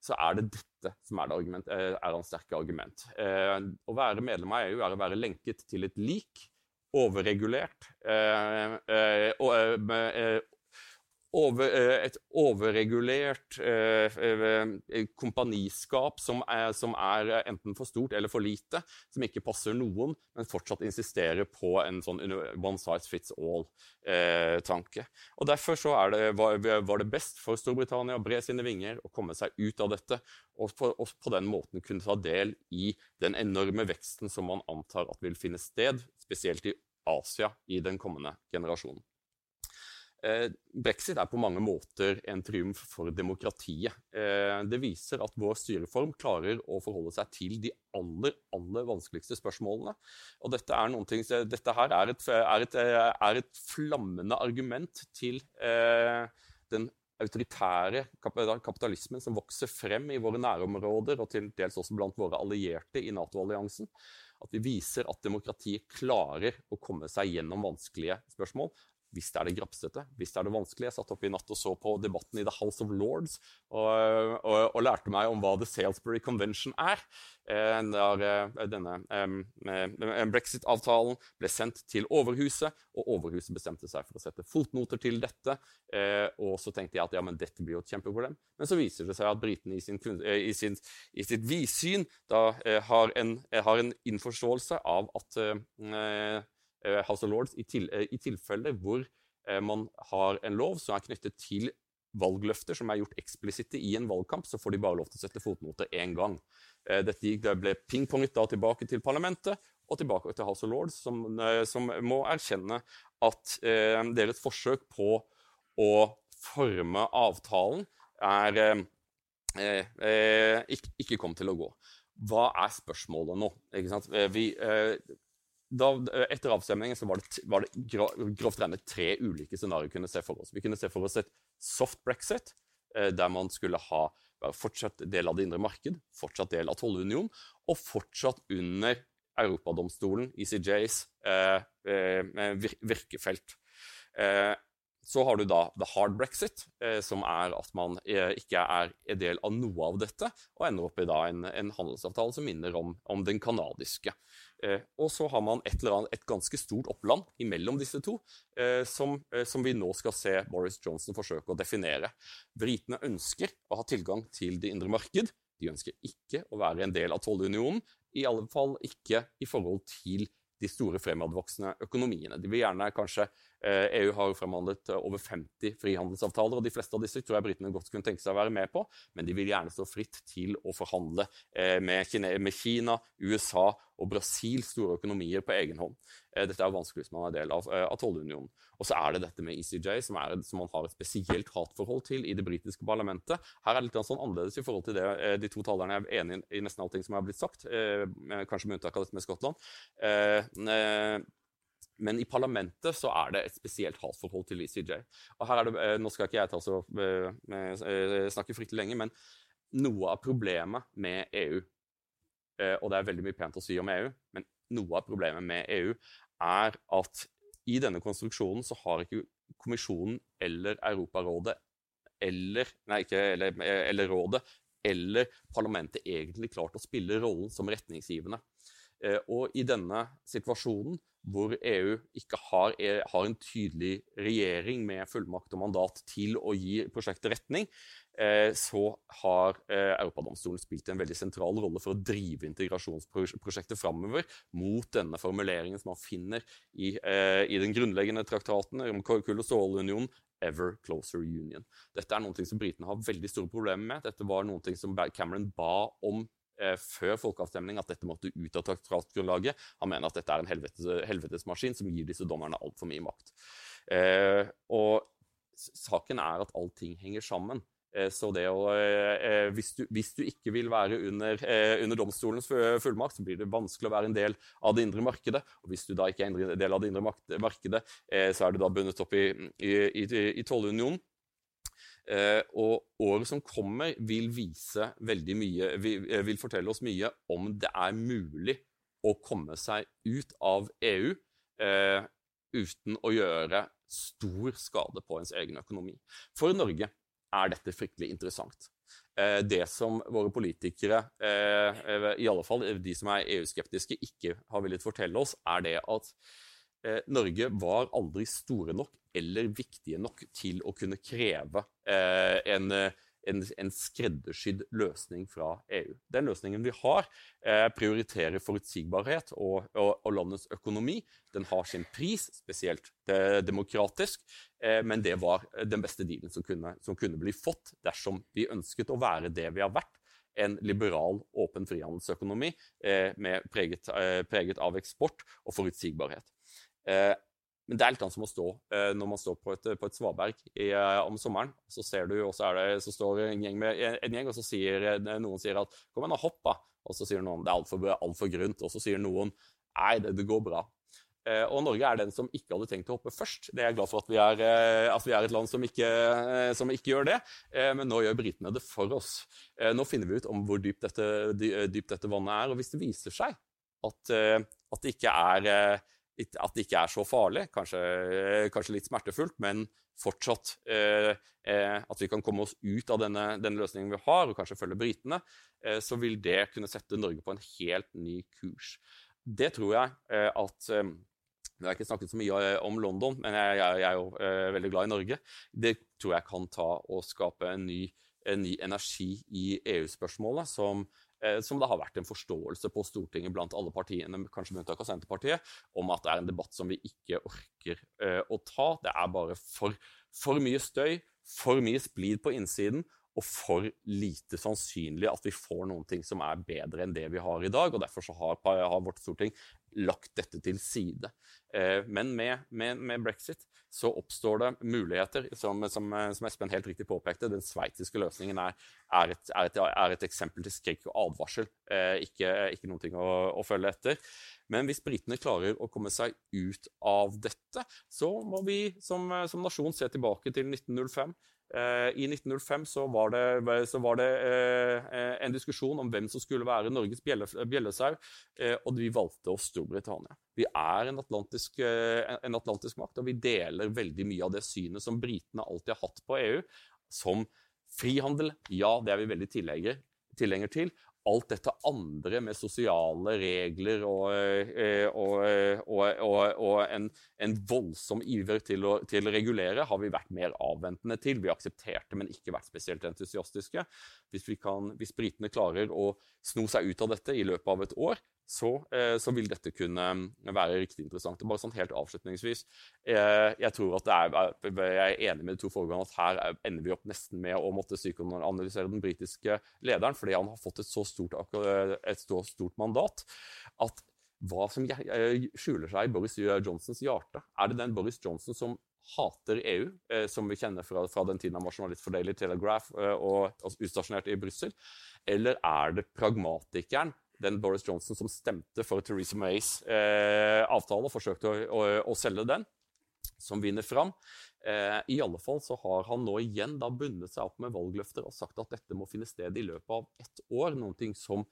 så er det dette som er, det argument, eh, er hans sterke argument. Å være medlem av EU er å være lenket til et lik, overregulert, eh, eh, over, eh, et overregulert eh, eh, kompaniskap som er, som er, enten for stort eller for lite, som ikke passer noen, men fortsatt insisterer på en sånn one size fits all-tanke. Og Derfor det, var, var, det best for Storbritannia å bre sine vinger og komme seg ut av dette, og på, og på den måten kunne ta del i den enorme veksten som man antar at vil finne sted, spesielt i Asia i den kommende generasjonen. Eh, brexit er på mange måter en triumf for demokratiet. Eh, det viser at vår styreform klarer å forholde seg til de aller, aller vanskeligste spørsmålene. Og dette, er ting, dette her er et, er, et, er et, flammende argument til eh, den autoritære kapitalismen som vokser frem i våre nærområder, og til dels også blant våre allierte i Nato-alliansen. At vi viser at demokratiet klarer å komme seg gjennom vanskelige spørsmål Visst er det grapsete, det er det vanskelige. Jeg satt oppe i natt og så på debatten i The House of Lords og, og, og lærte meg om hva The Salisbury Convention er. Eh, der eh, denne eh, brexit-avtalen ble sendt til Overhuset, og Overhuset bestemte seg for å sette fotnoter til dette. Og så tenkte jeg at ja, men dette blir jo et kjempeproblem. Men så viser det seg at britene i, sin, i, sin, i sitt vidsyn da har en, har en innforståelse av at House of Lords i, til, i tilfeller hvor man har en lov som er knyttet til valgløfter som er gjort eksplisitte i en valgkamp, så får de bare lov til å sette fotnoter én gang. Eh, dette ble pingponget da tilbake til parlamentet og tilbake til House of Lords, som, eh, som må erkjenne at eh, deres forsøk på å forme avtalen er eh, eh, ikke, ikke kom til å gå. Hva er spørsmålet nå? Vi, eh, da, etter avstemningen var det, var det grovt regnet tre ulike scenarioer vi kunne se for oss. Vi kunne se for oss et soft brexit, der man skulle ha fortsatt del av det indre marked, fortsatt del av tollunionen, og fortsatt under Europadomstolen, ECJs, eh, eh, virkefelt. Eh, så har du da the hard brexit, eh, som er at man eh, ikke er en del av noe av dette, og ender opp i en, en, handelsavtale som minner om, om den canadiske. Eh, og så har man et, eller annet, et ganske stort oppland imellom disse to, eh, som, eh, som, vi nå skal se Boris Johnson forsøke å definere. Britene ønsker å ha tilgang til det indre marked. De ønsker ikke å være en del av tollunionen, i alle fall ikke i forhold til de store fremadvoksende økonomiene. De vil gjerne kanskje EU eh, e har jo fremhandlet eh, over 50 frihandelsavtaler, og de fleste av disse tror jeg britene godt kunne tenke seg å være med på, men de vil gjerne stå fritt til å forhandle eh, med Kina, USA og Brasil, store økonomier, på egen hånd. Dette er jo vanskelig hvis man er del av, av tollunionen. Og så er det dette med ECJ, som, er, som, man har et spesielt hatforhold til i det britiske parlamentet. Her er det litt sånn annerledes i forhold til det de to talerne er enig i nesten allting som er blitt sagt, kanskje med unntak av dette med Skottland. Men i parlamentet så er det et spesielt hatforhold til ECJ. Og her er det, eh, Nå skal ikke jeg ta så, eh, eh, snakke fryktelig lenge, men noe av problemet med EU Og det er veldig mye pent å si om EU, men noe av problemet med EU er at i denne konstruksjonen så har ikke Kommisjonen eller Europarådet eller, nei, ikke, eller, eller Rådet eller parlamentet egentlig klart å spille rollen som retningsgivende. Og i denne situasjonen hvor EU ikke har, er, har, en tydelig regjering med fullmakt og mandat til å gi prosjektet retning, eh, så har eh, Europadomstolen spilt en veldig sentral rolle for å drive integrasjonsprosjektet framover mot denne formuleringen som man finner i, eh, i den grunnleggende traktaten om kull- og stålunionen, Ever Closer Union. Dette er noe som britene har veldig store problemer med. Dette var noe som Cameron ba om eh, før folkeavstemning at dette måtte ut av traktatgrunnlaget. Han mener at dette er en helvetes, helvetesmaskin som gir disse dommerne altfor mye makt. Eh, og saken er at allting henger sammen. Eh, så det å, eh, eh, hvis, du, hvis, du, ikke vil være under, under, domstolens fullmakt, så blir det vanskelig å være en del av det indre markedet. Og hvis du da ikke er en del av det indre markedet, så er du da bundet opp i, i, i, i tollunionen. Eh, og året som kommer, vil vise veldig mye eh, vil, fortelle oss mye om det er mulig å komme seg ut av EU eh, uten å gjøre stor skade på ens egen økonomi. For Norge er dette fryktelig interessant. Eh, det som våre politikere, eh, i alle fall de som er EU-skeptiske, ikke har villet fortelle oss, er det at eh, Norge var aldri store nok eller viktige nok til å kunne kreve eh, en, en, en, skreddersydd løsning fra EU. Den løsningen vi har, eh, prioriterer forutsigbarhet og, og, og, landets økonomi. Den har sin pris, spesielt eh, demokratisk, eh, men det var den beste dealen som kunne, som kunne bli fått dersom vi ønsket å være det vi har vært en liberal, åpen frihandelsøkonomi eh, preget, eh, preget, av eksport og forutsigbarhet. Eh, men det er litt annet som å stå eh, når man står på et, på et svaberg i, eh, om sommeren. Så ser du, og så, det, så står en gjeng, med, en gjeng, og så sier noen sier at 'kom igjen hopp', da. Og så sier noen det er altfor alt for grunt. Og så sier noen 'nei, det, det går bra'. Eh, og Norge er den som ikke hadde tenkt å hoppe først. Det er jeg glad for at vi er, eh, at vi er et land som ikke, eh, som ikke, gjør det. Eh, men nå gjør britene det for oss. nå finner vi ut om hvor dypt dette, dypt dette vannet er. Og hvis det viser seg at, at det ikke er at det ikke er så farlig, kanskje, kanskje litt smertefullt, men fortsatt eh, eh, at vi kan komme oss ut av denne, denne, løsningen vi har, og kanskje følge britene, eh, så vil det kunne sette Norge på en helt ny kurs. Det tror jeg eh, at eh, Vi har ikke snakket så mye eh, om London, men jeg, jeg, jeg er jo veldig glad i Norge. Det tror jeg kan ta og skape en ny, en ny energi i EU-spørsmålet som Eh, som det har vært en forståelse på Stortinget blant alle partiene, kanskje med unntak av Senterpartiet, om at det er en debatt som vi ikke orker uh, å ta. Det er bare for, for mye støy, for mye splid på innsiden, og for lite sannsynlig at vi får noen ting som er bedre enn det vi har i dag. og Derfor har, har, vårt storting lagt dette til side. Eh, men med, med, med, brexit så oppstår det muligheter, som, som, som Espen helt riktig påpekte. Den sveitsiske løsningen er, er, et, er, et, er, et, eksempel til skrekk og advarsel, eh, ikke, ikke noe å, å følge etter. Men hvis britene klarer å komme seg ut av dette, så må vi som, som nasjon se tilbake til 1905. Eh, I 1905 så var det, så var det eh, en diskusjon om hvem som skulle være Norges bjellesau, eh, og vi valgte oss Storbritannia. Vi er en atlantisk, en atlantisk, makt, og vi deler veldig mye av det synet som britene alltid har hatt på EU, som frihandel. Ja, det er vi veldig tilhenger til alt dette andre med sosiale regler og, eh, og, eh, og, og en, en, voldsom iver til å, til å, regulere, har vi vært mer avventende til. Vi aksepterte, men ikke vært spesielt entusiastiske. Hvis, kan, hvis britene klarer å sno seg ut av dette i løpet av et år, så, eh, så, vil dette kunne være riktig interessant. Bare sånn helt avslutningsvis. Jeg, jeg tror at er, jeg er enig med de to foregående at her ender vi opp nesten med å måtte psykoanalysere den britiske lederen, fordi han har fått et så stort, et så stort mandat at hva som eh, skjuler seg i Boris Johnsons hjerte? Er det den Boris Johnson som hater EU, eh, som vi kjenner fra, fra den tiden han var journalist for Daily Telegraph og, og utstasjonert i Brussel? Eller er det pragmatikeren den Boris Johnson som stemte for Theresa Mays eh, avtale forsøkte å, å, å, selge den, som vinner fram. Eh, I alle fall så har han nå igjen da bundet seg opp med valgløfter og sagt at dette må finne sted i løpet av ett år. Noe som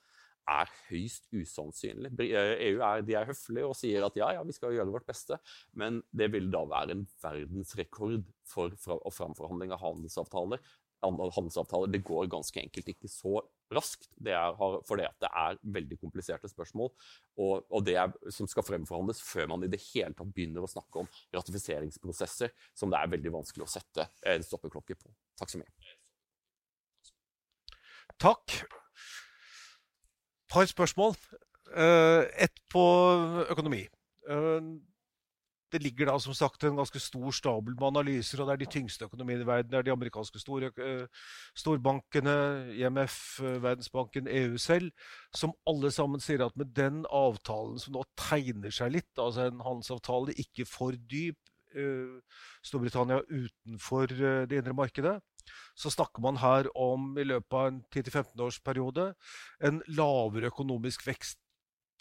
er høyst usannsynlig. EU eh, e er, de er høflige og sier at ja, ja, vi skal gjøre vårt beste, men det vil da være en verdensrekord for, for framforhandling av handelsavtaler handelsavtaler. Det går ganske enkelt ikke så raskt. Det er, fordi det er veldig kompliserte spørsmål. Og, og det er, som skal fremforhandles før man i det hele tatt begynner å snakke om ratifiseringsprosesser, som det er veldig vanskelig å sette en stoppeklokke på. Takk så mye. Takk. Et par spørsmål. Uh, ett på økonomi. Det ligger da som sagt en ganske stor stabel med analyser, og det er de tyngste økonomiene i verden. Det er de amerikanske store, uh, storbankene, IMF, uh, Verdensbanken, EU selv, som alle sammen sier at med den avtalen som nå tegner seg litt, altså en handelsavtale ikke for dyp, uh, Storbritannia utenfor det indre markedet, så snakker man her om i løpet av en 10-15 års periode en lavere økonomisk vekst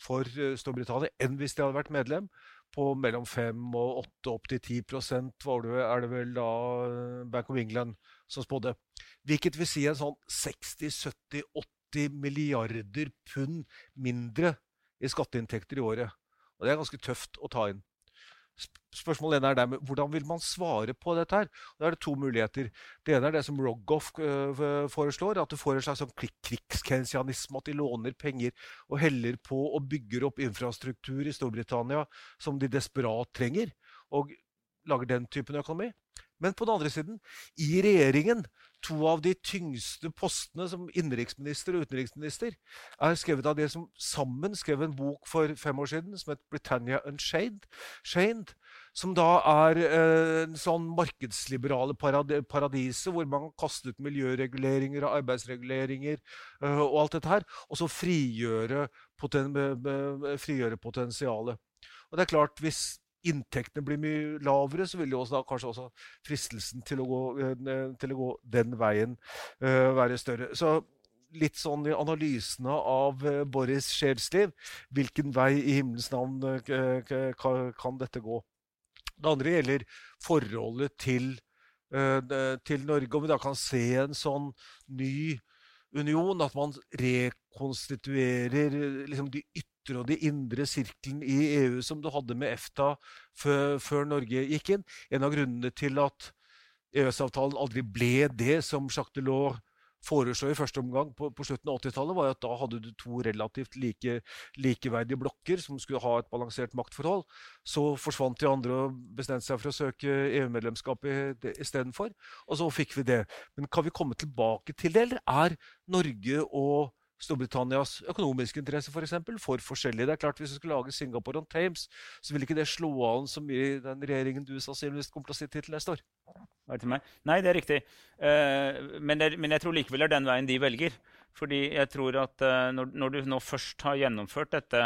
for Storbritannia enn hvis de hadde vært medlem på mellom 5 og 8, opp til 10% var det, er det vel da eh, Bank of England som spådde. Hvilket vil si en sånn 60-70-80 milliarder pund mindre i skatteinntekter i året. Og Det er ganske tøft å ta inn. Spørsmål ene er dermed, Hvordan vil man svare på dette? her? Da er det to muligheter. Det ene er det som Rogoff foreslår, at du får en slags sånn krigskensianisme. At de låner penger og heller på og bygger opp infrastruktur i Storbritannia som de desperat trenger, og lager den typen økonomi. Men på den andre siden, i regjeringen, to av de tyngste postene som innenriksminister og utenriksminister, er skrevet av de som sammen skrev en bok for fem år siden som het Britannia Unchained, som da er eh, en sånn markedsliberale paradiset, hvor man kan kaste ut miljøreguleringer og arbeidsreguleringer uh, og alt dette her, og så frigjøre, poten frigjøre potensialet. Og det er klart, hvis inntektene blir mye lavere, så vil jo også kanskje også fristelsen til å gå, eh, til å gå den veien uh, være større. Så litt sånn i analysene av uh, Boris Sjelsliv, hvilken vei i himmelens navn kan dette gå? Det andre gjelder forholdet til, til Norge. Om vi da kan se en sånn ny union, at man rekonstituerer liksom de ytre ytre og de indre sirkelen i EU som du hadde med EFTA før, før Norge gikk inn. En av grunnene til at EØS-avtalen aldri ble det som Jacques Delors foreslo i første omgang på, på slutten av 80-tallet, var at da hadde du to relativt like, likeverdige blokker som skulle ha et balansert maktforhold. Så forsvant de andre og bestemte seg for å søke EU-medlemskap istedenfor. Og så fikk vi det. Men kan vi komme tilbake til det, eller er Norge og Storbritannias økonomiske interesse for, eksempel, for forskjellig. Det er klart Hvis vi skulle lage Singapore on Thames, så ville ikke det slå an så mye i den regjeringen du sannsynligvis kommer til å sitte i til neste år. Nei, det er riktig. Uh, men, det, men, jeg tror likevel det er den veien de velger. Fordi jeg tror at uh, når, når, du nå først har gjennomført dette,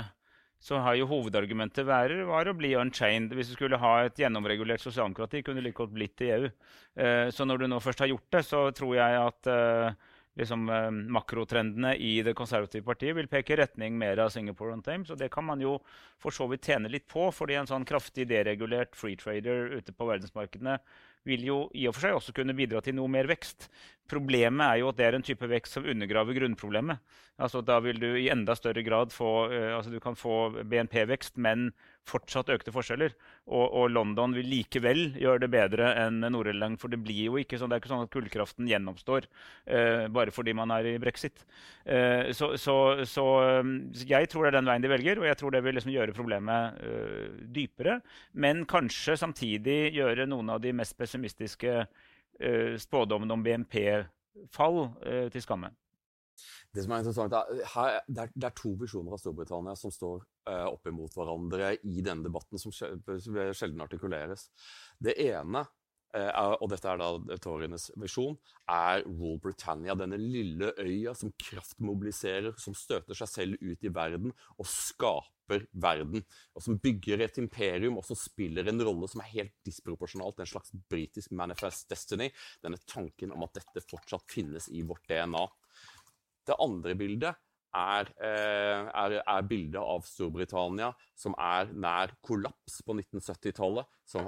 så har jo hovedargumentet vært var å bli unchained. Hvis du skulle ha et gjennomregulert sosialdemokrati, kunne du like godt blitt i EU. Uh, så når du nå først har gjort det, så tror jeg at liksom, eh, makrotrendene i det konservative partiet vil peke i retning mer av Singapore on Thames. Og det kan man jo for så vidt tjene litt på, fordi en sånn kraftig deregulert free trader ute på verdensmarkedene vil jo i og for seg også kunne bidra til noe mer vekst. Problemet er jo at det er en type vekst som undergraver grunnproblemet. Altså, da vil du i enda større grad få, uh, altså, du kan få BNP-vekst, men fortsatt økte forskjeller. Og, og, London vil likevel gjøre det bedre enn Nord-Irland. For det blir jo ikke sånn, det er ikke sånn at kullkraften gjenoppstår uh, bare fordi man er i brexit. Uh, så, så, så så, jeg tror det er den veien de velger, og jeg tror det vil liksom gjøre problemet uh, dypere. Men kanskje samtidig gjøre noen av de mest pessimistiske spådommene om BNP-fall til skamme. Det som er interessant, er, her, det, er, det er to visjoner av Storbritannia som står uh, opp imot hverandre i denne debatten, som sjelden artikuleres. Det ene, uh, og dette er da Torienes visjon, er Rule Britannia. Denne lille øya som kraftmobiliserer, som støter seg selv ut i verden og skaper verden. Og som bygger et imperium og som spiller en rolle som er helt disproporsjonalt. En slags britisk manifest destiny. Denne tanken om at dette fortsatt finnes i vårt DNA. Det andre bildet er, eh, er, er bildet av Storbritannia som er nær kollaps på 1970-tallet. Som,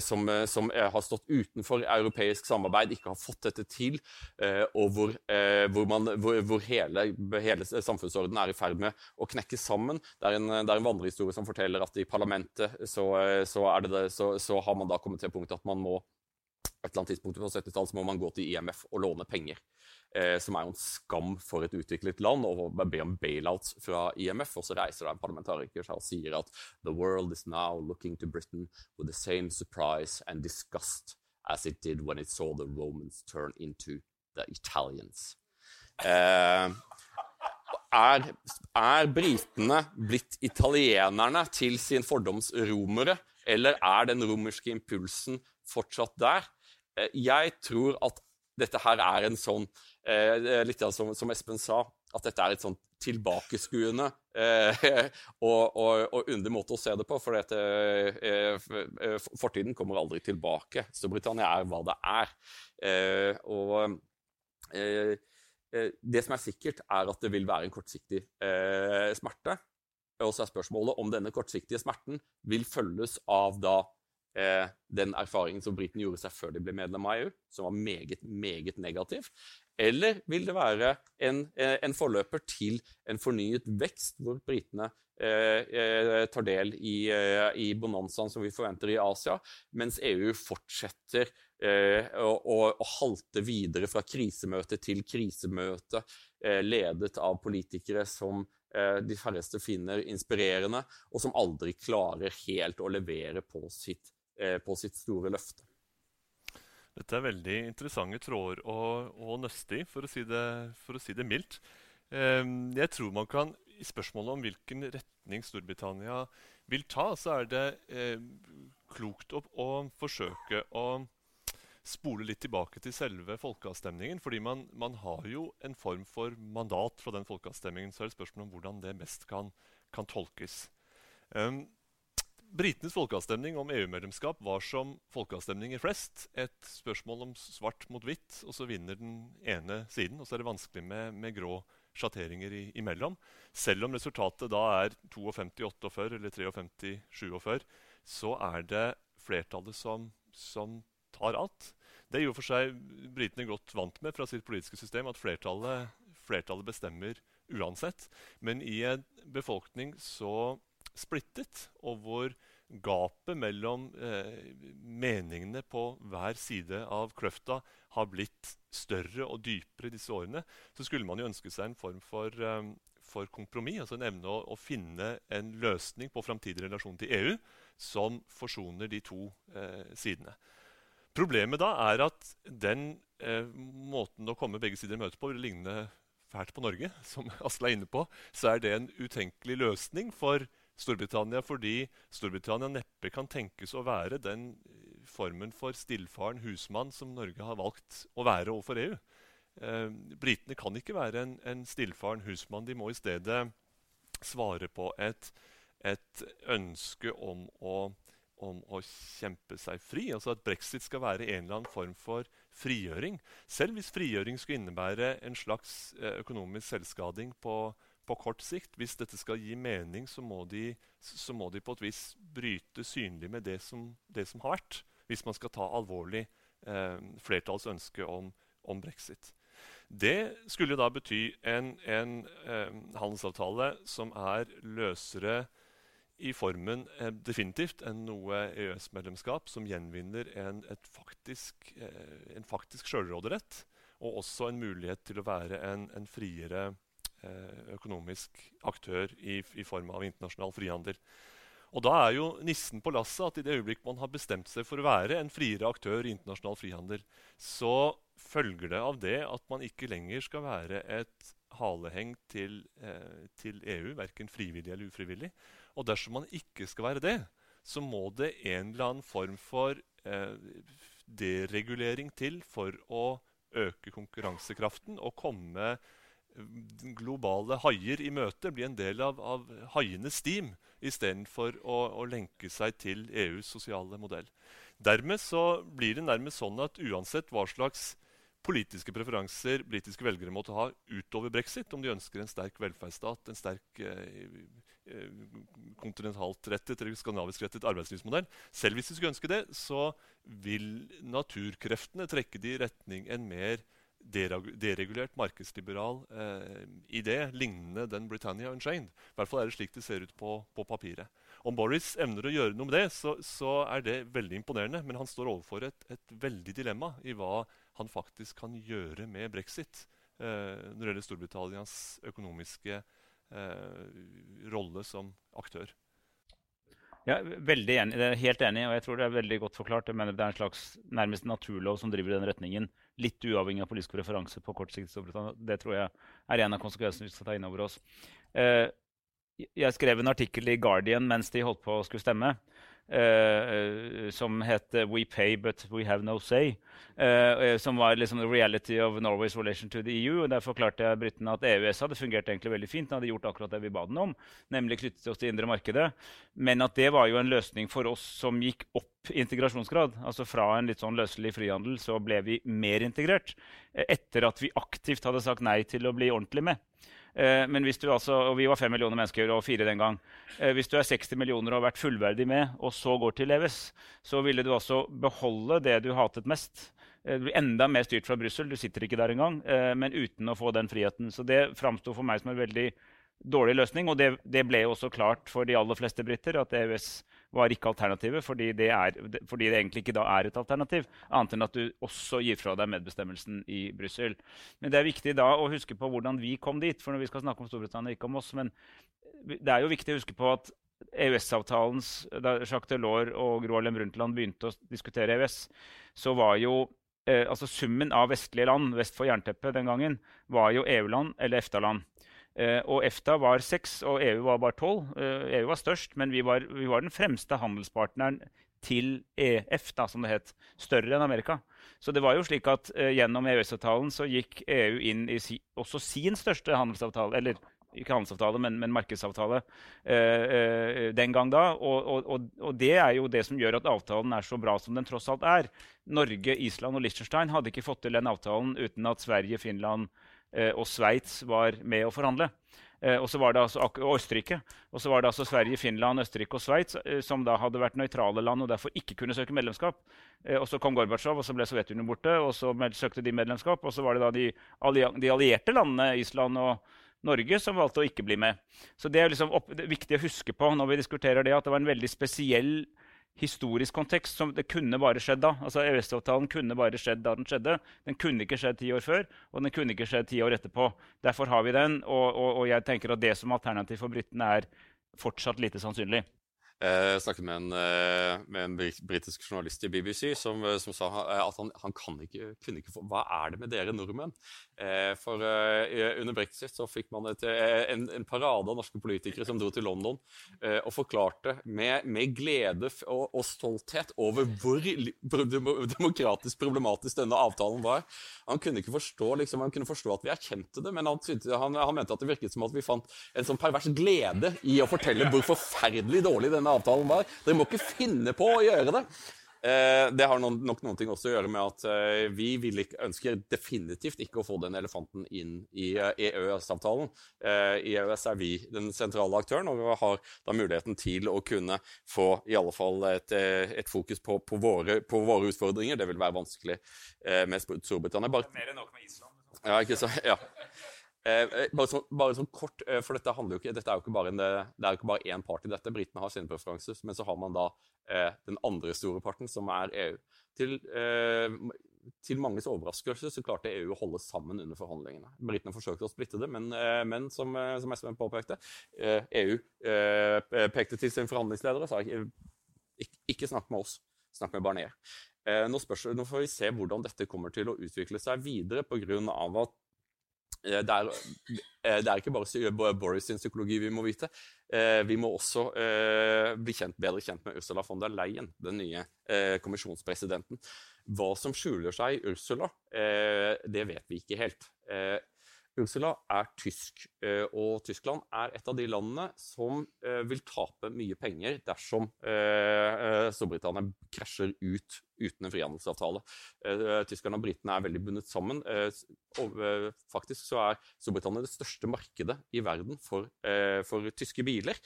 som, som, har stått utenfor europeisk samarbeid, ikke har fått dette til. Eh, og hvor, eh, hvor, man, hvor, hvor hele, hele samfunnsordenen er i ferd med å knekke sammen. Det er en, det er en vandrehistorie som forteller at i parlamentet så, så, det, så har man da kommet til punktet at man må et eller annet tidspunkt på 70-tallet må man gå til IMF og låne penger eh, som er jo en skam for et utviklet land, og be om bailouts fra IMF. Og så reiser det en parlamentariker seg og sier at «The world is now looking to Britain with the same surprise and disgust as it did when it saw the Romans turn into the Italians». Eh, er, er britene blitt italienerne til sin fordoms romere, eller er den romerske impulsen fortsatt der? Eh, jeg tror at dette her er en sånn eh, Litt som, som, Espen sa, at dette er et sånn tilbakeskuende eh, <laughs> og, og, og, underlig måte å se det på. For dette, eh, eh fortiden kommer aldri tilbake. Storbritannia er hva det er. Eh, og eh, det som er sikkert, er at det vil være en kortsiktig smerte. Og så er spørsmålet om denne kortsiktige smerten vil følges av da eh, den erfaringen som britene gjorde seg før de ble medlem av EU, som var meget, meget negativ? Eller vil det være en, eh, en forløper til en fornyet vekst, hvor britene eh, eh, tar del i, eh, i bonanzaen som vi forventer i Asia, mens EU fortsetter eh, å, å, å, halte videre fra krisemøte til krisemøte, ledet av politikere som de færreste finner inspirerende, og som aldri klarer helt å levere på sitt Eh, på sitt store løfte. Dette er veldig interessante tråder å, å nøste i, for å si det, å si det mildt. Ehm, jeg tror man kan, I spørsmålet om hvilken retning Storbritannia vil ta, så er det eh, klokt å, forsøke å spole litt tilbake til selve folkeavstemningen. fordi man, man, har jo en form for mandat fra den folkeavstemningen. Så er det spørsmål om hvordan det mest kan, kan tolkes. Um, Britenes folkeavstemning om EU-medlemskap var som folkeavstemninger flest et spørsmål om svart mot hvitt, og så vinner den ene siden. Og så er det vanskelig med, med grå sjatteringer imellom. Selv om resultatet da er 52-48 eller 53-47, så er det flertallet som, som tar alt. Det er jo for seg britene godt vant med fra sitt politiske system, at flertallet, flertallet bestemmer uansett. Men i en befolkning så splittet, og hvor gapet mellom eh, meningene på hver side av kløfta har blitt større og dypere disse årene, så skulle man jo ønske seg en form for, um, for kompromiss. altså En evne å, å, finne en løsning på framtidig relasjon til EU som forsoner de to eh, sidene. Problemet da er at den eh, måten å komme begge sider i møte på vil ligne fælt på Norge. Som <laughs> Asle er inne på, så er det en utenkelig løsning for Storbritannia fordi Storbritannia neppe kan tenkes å være den formen for stillfaren husmann som Norge har valgt å være overfor EU. Eh, Britene kan ikke være en, en, stillfaren husmann. De må i stedet svare på et, et ønske om å, om å, kjempe seg fri. Altså at brexit skal være en eller annen form for frigjøring. Selv hvis frigjøring skulle innebære en slags eh, økonomisk selvskading på, på kort sikt. Hvis dette skal gi mening, så må de, så må de på et vis bryte synlig med det som, det som, har vært. Hvis man skal ta alvorlig eh, flertallets ønske om, om, brexit. Det skulle da bety en, en eh, handelsavtale som er løsere i formen eh, definitivt enn noe EØS-medlemskap som gjenvinner en, faktisk, eh, faktisk sjølråderett, og også en mulighet til å være en, en friere økonomisk aktør i, i, form av internasjonal frihandel. Og Da er jo nissen på lasset at i det øyeblikk man har bestemt seg for å være en friere aktør i internasjonal frihandel, så følger det av det at man ikke lenger skal være et haleheng til, eh, til EU, verken frivillig eller ufrivillig. Og dersom man ikke skal være det, så må det en eller annen form for eh, deregulering til for å øke konkurransekraften og komme globale haier i møte, bli en del av, av haienes team istedenfor å, å lenke seg til EUs sosiale modell. Dermed så blir det nærmest sånn at uansett hva slags politiske preferanser britiske velgere måtte ha utover brexit, om de ønsker en sterk velferdsstat, en sterk eh, eh kontinentalt rettet eller skandinavisk rettet arbeidslivsmodell Selv hvis de skulle ønske det, så vil naturkreftene trekke de i retning en mer deregulert, markedsliberal eh, idé lignende den Britannia Unchained. I hvert fall er det slik det ser ut på, på papiret. Om Boris evner å gjøre noe med det, så, så, er det veldig imponerende. Men han står overfor et, et, veldig dilemma i hva han faktisk kan gjøre med brexit eh, når det gjelder Storbritannias økonomiske eh, rolle som aktør. Ja, veldig enig. Helt enig, og jeg tror det er veldig godt forklart. Jeg mener Det er en slags nærmest naturlov som driver i den retningen. Litt uavhengig av politisk preferanse på kort sikt. Det tror jeg er en av konsekvensene vi skal ta inn over oss. Eh, jeg skrev en artikkel i Guardian mens de holdt på å skulle stemme. Uh, som het 'We pay, but we have no say'. Uh, som var liksom the reality of Norway's relation to the EU. og Der forklarte jeg britene at EØS hadde fungert egentlig veldig fint. Den hadde gjort akkurat det vi ba den om, nemlig knyttet oss til indre markedet. Men at det var jo en løsning for oss som gikk opp integrasjonsgrad. Altså Fra en litt sånn løselig frihandel så ble vi mer integrert etter at vi aktivt hadde sagt nei til å bli ordentlig med. Eh, men hvis du altså, og Vi var fem millioner mennesker og fire den gang. Eh, hvis du er 60 millioner og har vært fullverdig med, og så går til Leves, så ville du altså beholde det du hatet mest. Eh, du blir enda mer styrt fra Brussel. Du sitter ikke der engang. Men uten å få den friheten. Så det framsto for meg som en veldig dårlig løsning. Og det, det ble jo også klart for de aller fleste briter at EØS var ikke alternativet, fordi det, er, fordi det, egentlig ikke da er et alternativ, annet enn at du også gir fra deg medbestemmelsen i Brussel. Men det er viktig da å huske på hvordan vi kom dit, for når vi skal snakke om Storbritannia, ikke om oss. Men det er jo viktig å huske på at EØS-avtalens Da Jacques Delors og Gro Harlem Brundtland begynte å diskutere EØS, så var jo eh, altså summen av vestlige land vest for jernteppet den gangen var jo EU-land eller EFTA-land. Eh, og EFTA var seks, og EU var bare tolv. EU eh, e var størst, men vi var, vi var, den fremste handelspartneren til EF, da, som det het. Større enn Amerika. Så det var jo slik at uh, gjennom EØS-avtalen så gikk EU inn i si, også sin største handelsavtale, eller ikke handelsavtale, men, men markedsavtale uh, uh, den gang da. Og, og, og, det er jo det som gjør at avtalen er så bra som den tross alt er. Norge, Island og Liechtenstein hadde ikke fått til den avtalen uten at Sverige, Finland, og Sveits var med å forhandle. Eh, og, så var det altså, Østerrike. Og så var det altså Sverige, Finland, Østerrike og Sveits eh, som da hadde vært nøytrale land og derfor ikke kunne søke medlemskap. og Så kom Gorbatsjov, og så ble Sovjetunionen borte, og så søkte de medlemskap. Og så var det da de, de allierte landene, Island og Norge, som valgte å ikke bli med. Så Det er liksom opp, det er viktig å huske på når vi diskuterer det, at det var en veldig spesiell historisk kontekst som det kunne bare skjedd da. Altså EØS-avtalen kunne bare skjedd da den skjedde. Den kunne ikke skjedd ti år før, og den kunne ikke skjedd ti år etterpå. Derfor har vi den, og, og, og jeg tenker at det som alternativ for britene er fortsatt lite sannsynlig. Jeg snakket med en, eh, med en britisk journalist i BBC som, eh, som sa eh, at han, han ikke, kunne ikke få Hva er det med dere nordmenn? For under brexit så fikk man et, en, en, parade av norske politikere som dro til London og forklarte med, med glede og, og, stolthet over hvor demokratisk problematisk denne avtalen var. Han kunne ikke forstå, liksom, han kunne forstå at vi erkjente det, men han, han, han mente at det virket som at vi fant en sånn pervers glede i å fortelle hvor forferdelig dårlig denne avtalen var. Dere må ikke finne på å gjøre det. Eh, det har noen, nok noen ting også å gjøre med at eh, vi ikke, ønsker definitivt ikke å få den elefanten inn i eh, EØS-avtalen. I EØS er vi den sentrale aktøren, og vi har da muligheten til å kunne få i alle fall et, et fokus på, på, våre, på, våre, utfordringer. Det vil være vanskelig med Storbritannia. Bare... Mer enn nok med Island. Liksom. Ja, ikke så, ja. Eh, eh, bare, så, bare, sånn kort, eh, for dette, jo ikke, dette er jo ikke bare en, det er jo ikke bare én part i dette. Britene har sine preferanser, men så har man da eh, den andre store parten, som er EU. Til, eh, til, manges overraskelse så klarte EU å holde sammen under forhandlingene. Britene forsøkte å splitte det, men, eh, men som, som SV påpekte, EU e pekte til sin forhandlingsleder og sa ikke, ikke snakk med oss, snakk med Barnier. Nå, spørs, nå, får vi se hvordan dette kommer til å utvikle seg videre, pga. at det er, eh, det er, ikke bare Boris sin psykologi vi må vite. Eh, vi må også bli kjent, bedre kjent med Ursula von der Leyen, den nye kommisjonspresidenten. Hva som skjuler seg i Ursula, det vet vi ikke helt. Ursula er tysk, eh, og Tyskland er et av de landene som eh, vil tape mye penger dersom eh, Storbritannia krasjer ut uten en frihandelsavtale. Tyskerne og britene er veldig bundet sammen. Og faktisk så er Storbritannia det største markedet i verden for, for tyske biler.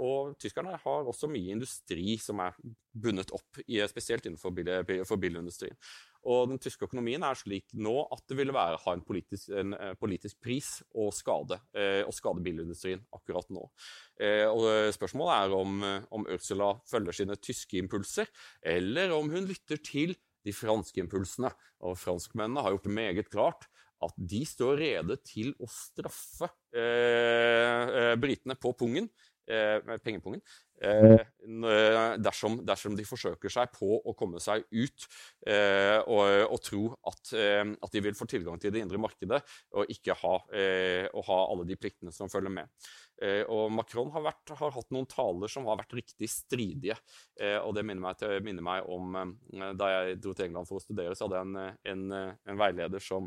Og tyskerne har også mye industri som er bundet opp, spesielt innenfor bil, for bilindustrien. Og den tyske økonomien er slik nå at det ville være, ha en politisk, en eh, politisk pris å skade, eh, å skade bilindustrien akkurat nå. Eh, og spørsmålet er om, om, Ursula følger sine tyske impulser, eller om hun lytter til de franske impulsene. Og franskmennene har gjort det meget klart at de står rede til å straffe eh, britene på pungen, pengepungen Eh, dersom, dersom, de forsøker seg på å komme seg ut eh, og, og, tro at, eh, at, de vil få tilgang til det indre markedet og ikke ha, eh, og ha alle de pliktene som følger med. Eh, og Macron har, vært, har, hatt noen taler som har vært riktig stridige. Eh, og det minner meg, til, minner meg, om da jeg dro til England for å studere, så hadde jeg en, en, en veileder som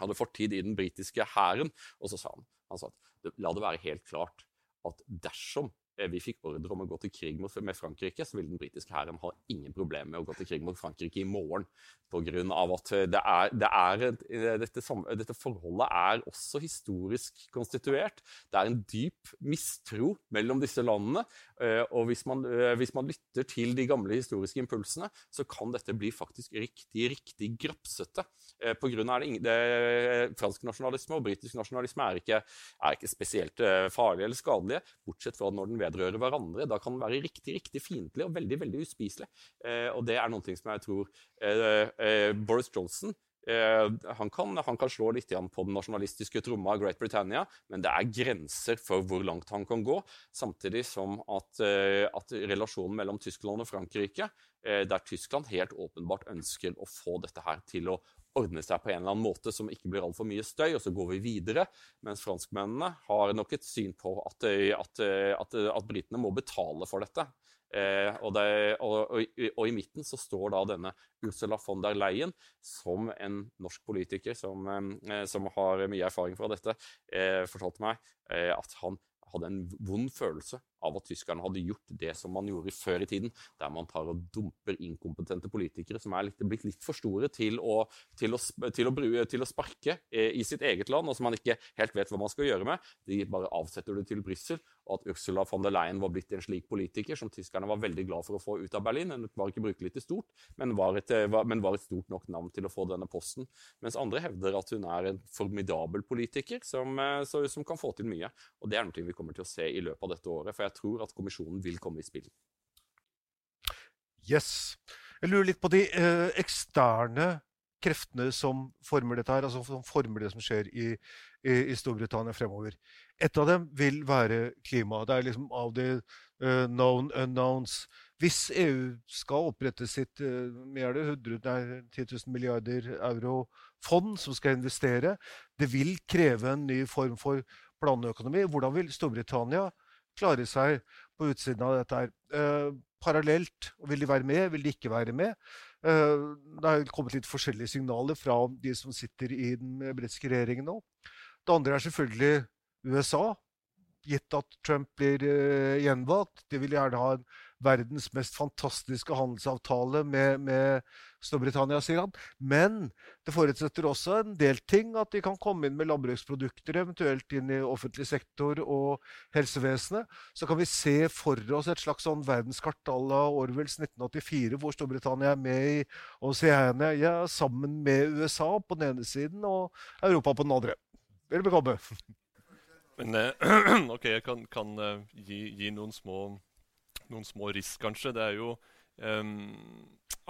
hadde fortid i den britiske hæren, og så sa han, han sa at la det være helt klart at dersom Eh, vi fikk ordre om å gå til krig med Frankrike, så vil den britiske hæren ha ingen problemer med å gå til krig mot Frankrike i morgen. Pga. at det er, det er, eh, dette, dette, forholdet er også historisk konstituert. Det er en dyp mistro mellom disse landene. Eh, og hvis man, hvis man lytter til de gamle historiske impulsene, så kan dette bli faktisk riktig, riktig grapsete. Pga. det, det fransk nasjonalisme og britisk nasjonalisme er ikke, er ikke spesielt farlige eller skadelige, bortsett fra når den vedrører hverandre. Da kan den være riktig riktig fiendtlig og veldig veldig uspiselig. Eh, og det er noe som jeg tror eh, eh, Boris Johnson Eh, han, kan, han, kan, slå litt på den nasjonalistiske tromma av Great Britannia, men det er grenser for hvor langt han kan gå. Samtidig som at, eh, at relasjonen mellom Tyskland og Frankrike, eh, der Tyskland helt åpenbart ønsker å få dette her til å ordne seg på en eller annen måte som ikke blir altfor mye støy, og så går vi videre. Mens franskmennene har nok et syn på at, at, at, at britene må betale for dette. Eh, og, det, og, og, og, i midten så står da denne Ursula von der Leyen som en norsk politiker som, som har mye erfaring fra dette, eh, fortalte meg eh, at han hadde en vond følelse av at tyskerne hadde gjort det som man gjorde før i tiden, der man tar og dumper inkompetente politikere som er litt, blitt litt for store til å, til å, til å, til å sparke eh, i sitt eget land, og som man ikke helt vet hva man skal gjøre med. De bare avsetter det til Brussel. Og at Ursula von der Leyen var blitt en slik politiker som tyskerne var veldig glad for å få ut av Berlin. Hun var ikke brukelig til stort, men var, et, eh, var, men var et stort nok navn til å få denne posten. Mens andre hevder at hun er en formidabel politiker som, eh, som kan få til mye. Og det er noe vi kommer til å se i løpet av dette året, for jeg tror at kommisjonen vil komme i spill. Yes. Jeg lurer litt på de eh, eksterne kreftene som former dette her, altså som former det som skjer i, i, i Storbritannia fremover. Et av dem vil være klima. Det er liksom av de uh, known unknowns. Hvis EU skal opprette sitt uh, mer det 100, nei, 10 000 milliarder euro-fond som skal investere, det vil kreve en ny form for planøkonomi. Hvordan vil Storbritannia klare seg på utsiden av dette her? Uh, parallelt. Vil de være med? Vil de ikke være med? Uh, det har kommet litt forskjellige signaler fra de som sitter i den britiske regjeringen nå. Det andre er selvfølgelig USA. Gitt at Trump blir uh, gjenvalgt. De vil gjerne ha en verdens mest fantastiske handelsavtale med, med, Storbritannia, sier han. Men det forutsetter også en del ting. At de kan komme inn med landbruksprodukter, eventuelt inn i offentlig sektor og helsevesenet. Så kan vi se for oss et slags sånn verdenskart à la Orwells 1984, hvor Storbritannia er med i Oceania ja, sammen med USA på den ene siden og Europa på den andre. Vel bekomme. Men eh, <clears throat> OK, jeg kan, kan uh, gi, gi, noen små, noen små risk, kanskje. Det er jo um,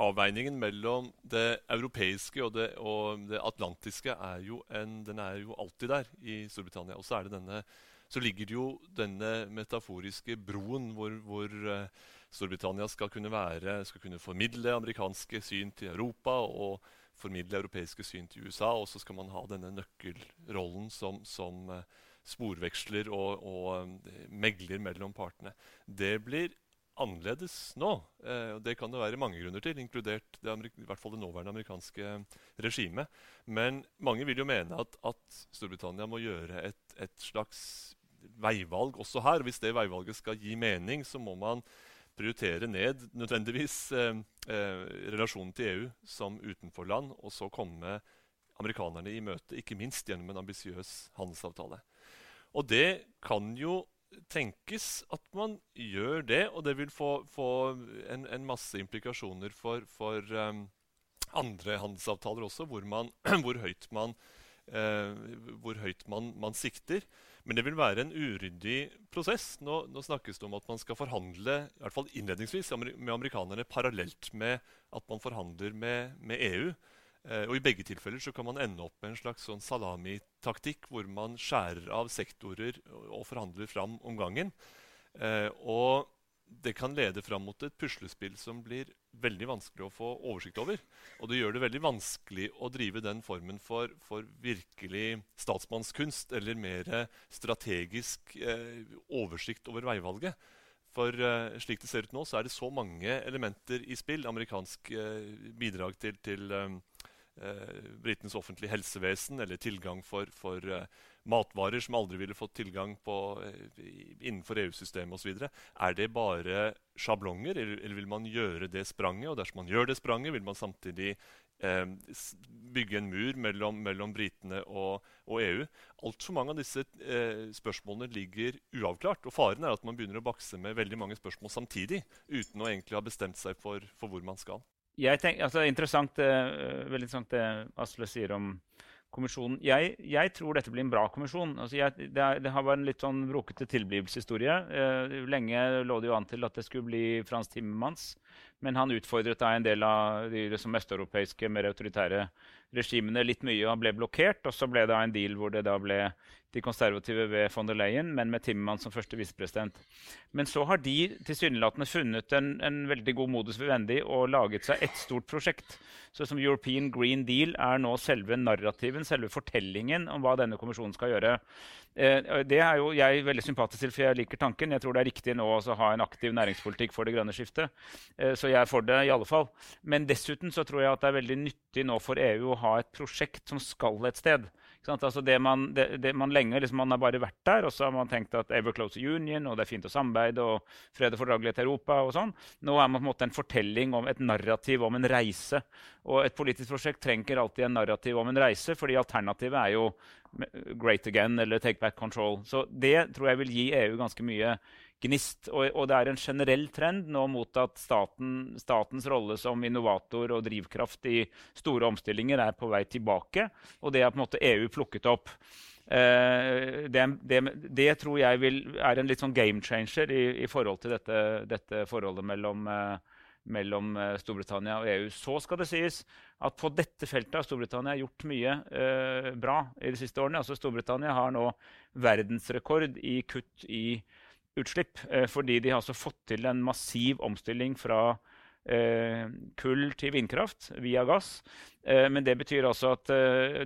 avveiningen mellom det europeiske og det, og det atlantiske er jo, en, den er jo alltid der i Storbritannia. Og så, er det denne, så ligger det jo denne metaforiske broen hvor, hvor uh, Storbritannia skal kunne, være, skal kunne formidle amerikanske syn til Europa. og formidle europeiske syn til USA, og så skal man ha denne nøkkelrollen som, som uh, sporveksler og, og, eh, megler mellom partene. Det blir annerledes nå. Eh, Det kan det være mange grunner til, inkludert det, i hvert fall det nåværende amerikanske regimet. Men mange vil jo mene at, at Storbritannia må gjøre et, et, slags veivalg også her. Hvis det veivalget skal gi mening, så må man prioritere ned nødvendigvis eh, eh, relasjonen til EU som utenforland, og så komme amerikanerne i møte, ikke minst gjennom en ambisiøs handelsavtale. Og det kan jo tenkes at man gjør det, og det vil få, få en, en, masse implikasjoner for, for um, andre handelsavtaler også, hvor, man, <clears throat> hvor høyt, man, uh, hvor høyt man, man, sikter. Men det vil være en uryddig prosess. Nå, nå, snakkes det om at man skal forhandle i hvert fall innledningsvis, med amerikanerne parallelt med at man forhandler med, med EU. Eh, og I begge tilfeller så kan man ende opp med en slags sånn salamitaktikk, hvor man skjærer av sektorer og forhandler fram om gangen. Eh, og det kan lede fram mot et puslespill som blir veldig vanskelig å få oversikt over. Og det gjør det veldig vanskelig å drive den formen for, for virkelig statsmannskunst eller mer strategisk eh, oversikt over veivalget. For uh, slik det ser ut nå, så er det så mange elementer i spill. Amerikansk uh, bidrag til, til um, britenes offentlige helsevesen eller tilgang for, for eh, matvarer som aldri ville fått tilgang på eh, innenfor EU-systemet osv. Er det bare sjablonger, eller, eller, vil man gjøre det spranget? Og dersom man gjør det spranget, vil man samtidig eh, bygge en mur mellom, mellom britene og, og EU. Altfor mange av disse eh, spørsmålene ligger uavklart. Og faren er at man begynner å bakse med veldig mange spørsmål samtidig, uten å egentlig ha bestemt seg for, for hvor man skal. Jeg tenk, altså, interessant, uh, veldig interessant det Asle sier om kommisjonen. Jeg, jeg, tror dette blir en bra kommisjon. Altså, jeg, det, er, det, har vært en litt sånn brokete tilblivelseshistorie. Uh, lenge lå det jo an til at det skulle bli Frans Timmermans. Men han utfordret da en del av de liksom, østeuropeiske, mer autoritære regimene litt mye og ble blokkert. Og så ble det en deal hvor det da ble de konservative ved von der Leyen, men med Timmermann som første visepresident. Men så har de tilsynelatende funnet en, en, veldig god modus vivendi og laget seg ett stort prosjekt. Så som European Green Deal er nå selve narrativen, selve fortellingen om hva denne kommisjonen skal gjøre. Eh, det er jo jeg veldig sympatisk til, for jeg liker tanken. Jeg tror det er riktig nå å ha en aktiv næringspolitikk for det grønne skiftet. Eh, så jeg er for det i alle fall. Men dessuten så tror jeg at det er veldig nyttig nå for EU å ha et prosjekt som skal et sted. Altså det man, det, det man, lenge liksom, man har bare vært der, og så har man tenkt at ever close union, og det er fint å samarbeide, og fred og fordragelighet i Europa. og sånn. Nå er man på en måte en fortelling om et narrativ om en reise. Og et politisk prosjekt trenger alltid en narrativ om en reise, fordi alternativet er jo great again eller take back control. Så det tror jeg vil gi EU ganske mye gnist. Og, og, det er en generell trend nå mot at staten, statens rolle som innovator og drivkraft i store omstillinger er på vei tilbake. Og det har på en måte EU plukket opp. Uh, det, det, det, tror jeg vil, er en litt sånn game changer i, i forhold til dette, dette forholdet mellom, uh, mellom eh, Storbritannia og EU. Så skal det sies at på dette feltet har Storbritannia gjort mye uh, bra i de siste årene. Altså Storbritannia har nå verdensrekord i kutt i utslipp. Eh, fordi de har altså fått til en massiv omstilling fra eh, kull til vindkraft via gass. Eh, men det betyr altså at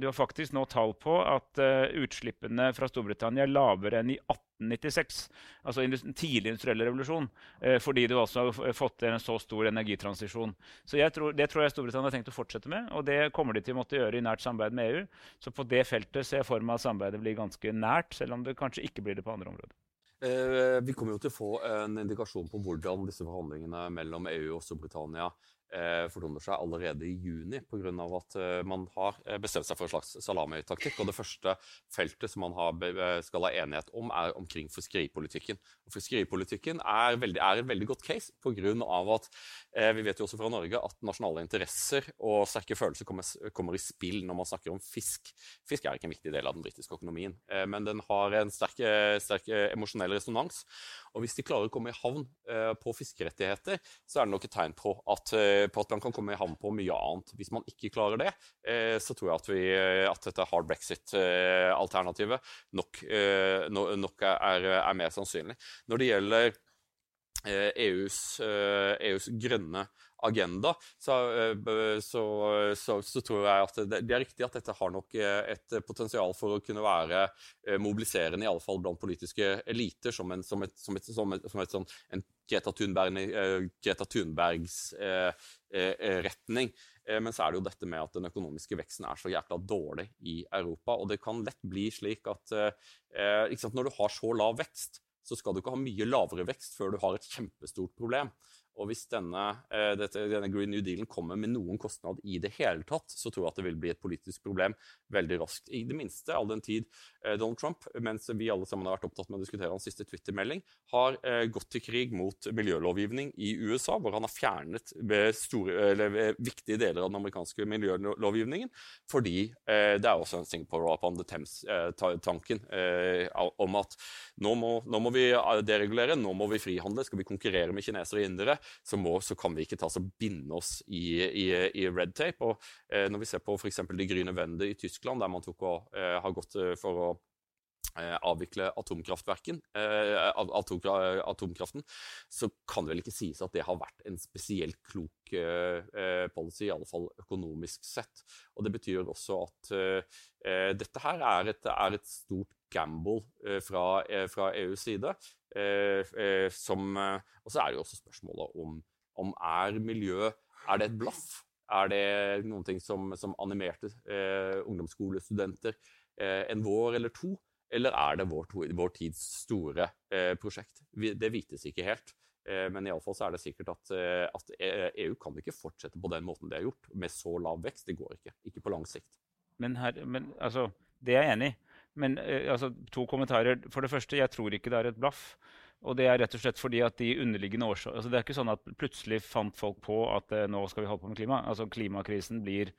du har faktisk nå tall på at utslippene fra Storbritannia er lavere enn i 1896. Altså tidlig industriell revolusjon. Fordi du altså har fått til en så stor energitransisjon. Så tror, Det tror jeg Storbritannia har tenkt å fortsette med. Og det kommer de til å måtte gjøre i nært samarbeid med EU. Så på det feltet ser jeg for meg at samarbeidet blir ganske nært, selv om det kanskje ikke blir det på andre områder. Eh, vi kommer jo til å få en indikasjon på hvordan disse forhandlingene mellom EU og Storbritannia eh, fortoner seg allerede i juni, pga. at eh, man har eh, bestemt seg for en slags salamitaktikk. Og det første feltet som man skal ha enighet om, er omkring fiskeripolitikken. Og fiskeripolitikken er, veldig, er et veldig godt case pga. at vi vet jo også fra Norge at nasjonale interesser og sterke følelser kommer, kommer, i spill når man snakker om fisk. Fisk er ikke en viktig del av den britiske økonomien, men den har en sterk, sterk emosjonell resonans. Og hvis de klarer å komme i havn på fiskerettigheter, så er det nok et tegn på at, på at, man kan komme i havn på mye annet. Hvis man ikke klarer det, eh, så tror jeg at, vi, at dette hard brexit-alternativet eh, nok, eh, nok er, er, mer sannsynlig. Når det gjelder EUs, eh, EUs grønne agenda, så, eh, så, så, så, tror jeg at det, det, er riktig at dette har nok eh, et potensial for å kunne være eh, mobiliserende, i alle fall blant politiske eliter, som en, som et, som et, som et, som et sånn, Greta, Thunberg, Greta Thunbergs eh, eh, retning. Men så er det jo dette med at den økonomiske veksten er så jækla dårlig i Europa. Og det kan lett bli slik at sant, når du har så lav vekst, så skal du ikke ha mye lavere vekst før du har et kjempestort problem. Og hvis denne, eh, dette, denne, Green New Dealen kommer med noen kostnad i det hele tatt, så tror jeg at det vil bli et politisk problem veldig raskt. I det minste all den tid eh, Donald Trump, mens vi alle sammen har vært opptatt med å diskutere hans siste Twitter-melding, har eh, gått til krig mot miljølovgivning i USA, hvor han har fjernet store, eller, viktige deler av den amerikanske miljølovgivningen, fordi det er også en Singapore upon the Thames-tanken om at nå må, nå må vi deregulere, nå må vi frihandle, skal vi konkurrere med kinesere og indere, så, må, så, kan vi ikke ta oss og binde oss i, i, i red tape. Og, eh, når vi ser på f.eks. De Grüne Wende i Tyskland, der man og, eh, har gått eh, for å eh, avvikle atomkraftverken, eh, atomkraften, så kan det vel ikke sies at det har vært en spesielt klok eh, policy, i alle fall økonomisk sett. Og Det betyr også at dette her er et, er et stort gamble fra, fra EUs side. Eh, eh, som, eh, og så er det jo også spørsmålet om, om er miljø Er det et blaff? Er det noen ting som, som animerte eh, ungdomsskolestudenter eh, en vår eller to? Eller er det vår, vår tids store eh, prosjekt? Det vites ikke helt. Eh, men iallfall er det sikkert at, at, EU kan ikke fortsette på den måten det har gjort, med så lav vekst. Det går ikke. Ikke på lang sikt. Men, her, men altså, det er jeg enig i. Men eh, altså, to kommentarer. For det første, jeg tror ikke det er et blaff. Og det er rett og slett fordi at de underliggende årsaker altså Det er ikke sånn at plutselig fant folk på at eh, nå skal vi holde på med klima. Altså Klimakrisen blir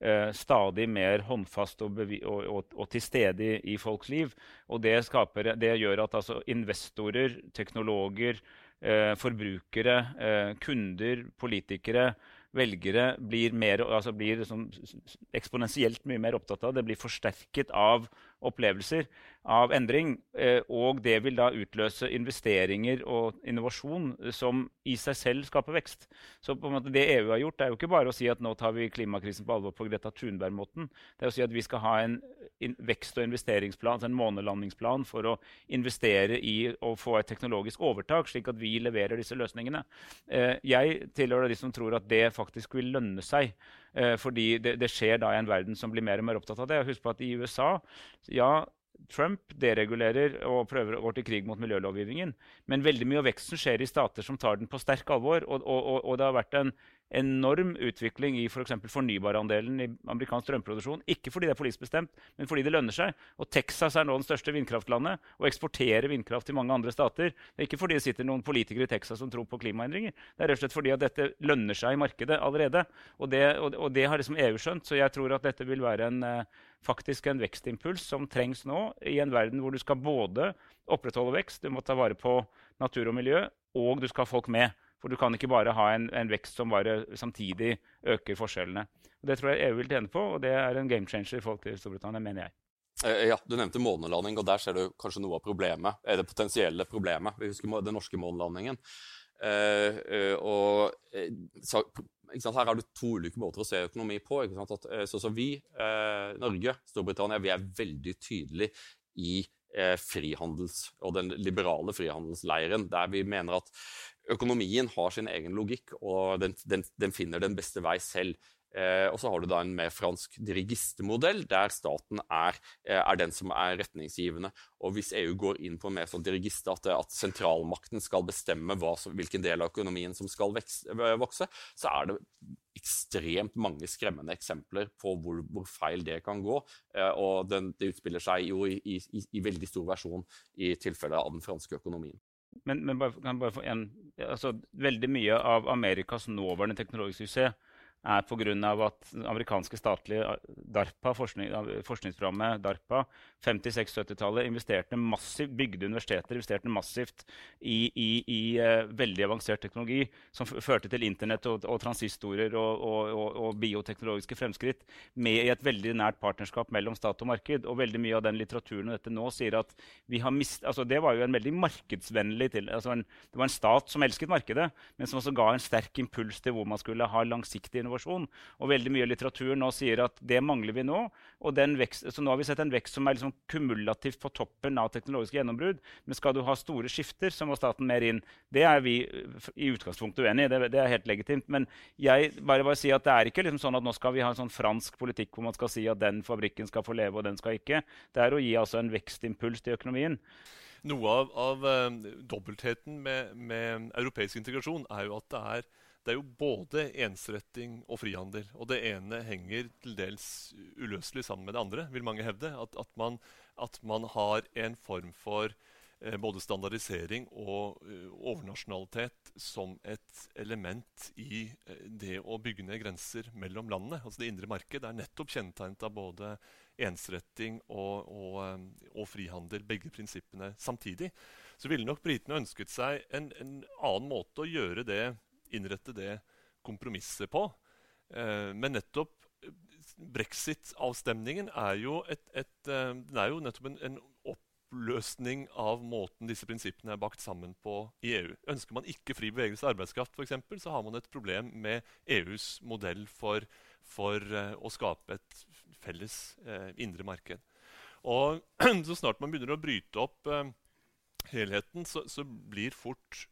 eh, stadig mer håndfast og, og, og, og, til stede i, folks liv. Og det, skaper, det gjør at altså, investorer, teknologer, eh, forbrukere, eh, kunder, politikere velgere blir, mer, altså blir liksom eksponentielt mye mer opptatt av. Det blir forsterket av opplevelser av endring. Eh, og det vil da utløse investeringer og innovasjon som i seg selv skaper vekst. Så det EU har gjort, er jo ikke bare å si at nå tar vi klimakrisen på alvor på Greta Thunberg-måten. Det er å si at vi skal ha en vekst- og investeringsplan, altså en månelandingsplan for å investere i å få et teknologisk overtak, slik at vi leverer disse løsningene. Eh, jeg tilhører de som tror at det faktisk vil lønne seg. Eh, fordi det, det, skjer da i en verden som blir mer og mer opptatt av det. Husk på at i USA ja, Trump deregulerer og prøver å gå til krig mot miljølovgivningen. Men veldig mye av veksten skjer i stater som tar den på sterk alvor. Og, og, og det har vært en enorm utvikling i for fornybarandelen i amerikansk strømproduksjon. Ikke fordi det er politisk bestemt, men fordi det lønner seg. Og Texas er nå den største vindkraftlandet og eksporterer vindkraft til mange andre stater. Det er ikke fordi det sitter noen politikere i Texas som tror på klimaendringer. Det er rett og slett fordi at dette lønner seg i markedet allerede. Og det, og, og det har liksom EU skjønt. Så jeg tror at dette vil være en, uh, faktisk en vekstimpuls som trengs nå i en verden hvor du skal både opprettholde vekst, du må ta vare på natur og miljø, og du skal ha folk med. For du kan ikke bare ha en, en vekst som bare samtidig øker forskjellene. Og det tror jeg EU vil tjene på, og det er en game changer i forhold til Storbritannia, mener jeg. Eh, ja, Du nevnte månelanding, og der ser du kanskje noe av problemet. Er det potensielle problemet. Vi husker den norske månelandingen. Uh, og Her har du to ulike måter å se økonomi på. At, så, så vi, Norge, Storbritannia, vi er veldig tydelige i frihandels- og den liberale frihandelsleiren, der vi mener at økonomien har sin egen logikk, og den, den, den finner den beste vei selv. Eh, og så har du da en mer fransk dirigistemodell, der staten er, eh, er, den som er retningsgivende. Og hvis EU går inn på en mer sånn dirigiste, at, at sentralmakten skal bestemme hva, hvilken del av økonomien som skal vekse, vokse, så er det ekstremt mange skremmende eksempler på hvor, hvor feil det kan gå. Eh, og den, det utspiller seg jo i, i, i veldig stor versjon i tilfellet av den franske økonomien. Men, men bare, kan bare få en, altså, veldig mye av Amerikas nåværende teknologiske suksess er pga. at amerikanske statlige DARPA, forskning, forskningsprogrammet DARPA 50-60-70-tallet investerte massivt, bygde universiteter investerte massivt i, i, i uh, veldig avansert teknologi som førte til Internett og, og transistorer og, og, og, bioteknologiske fremskritt med i et veldig nært partnerskap mellom stat og marked. Og veldig mye av den litteraturen og dette nå sier at vi har mist, altså Det var jo en veldig markedsvennlig til, altså en, Det var en stat som elsket markedet, men som også ga en sterk impuls til hvor man skulle ha langsiktig innovasjon. Og veldig mye av litteraturen nå sier at det mangler vi nå. vekst, så nå har vi sett en vekst som er liksom kumulativt på toppen av teknologiske gjennombrudd. Men skal du ha store skifter, så må staten mer inn. Det er vi i utgangspunktet uenig i. Det, det, er helt legitimt. Men jeg bare, bare si at det er ikke liksom sånn at nå skal vi ha en sånn fransk politikk hvor man skal si at den fabrikken skal få leve, og den skal ikke. Det er å gi altså en vekstimpuls til økonomien. Noe av, av uh, dobbeltheten med, med europeisk integrasjon er jo at det er det er jo både ensretting og frihandel. Og det ene henger til dels uløselig sammen med det andre, vil mange hevde. At, at, man, at man, har en form for eh, både standardisering og eh, overnasjonalitet som et element i eh, det å bygge ned grenser mellom landene. Altså Det indre marked er nettopp kjennetegnet av både ensretting og, og, um, og, frihandel, begge prinsippene samtidig. Så ville nok britene ønsket seg en, en annen måte å gjøre det innrette det kompromisset på. Eh, men nettopp brexit-avstemningen er jo, et, et, eh, er jo nettopp en, en, oppløsning av måten disse prinsippene er bakt sammen på i EU. Ønsker man ikke fri bevegelse av arbeidskraft, for eksempel, så har man et problem med EUs modell for, for uh, å skape et felles uh, indre marked. Og <clears throat> så snart man begynner å bryte opp uh, helheten, så, så, blir fort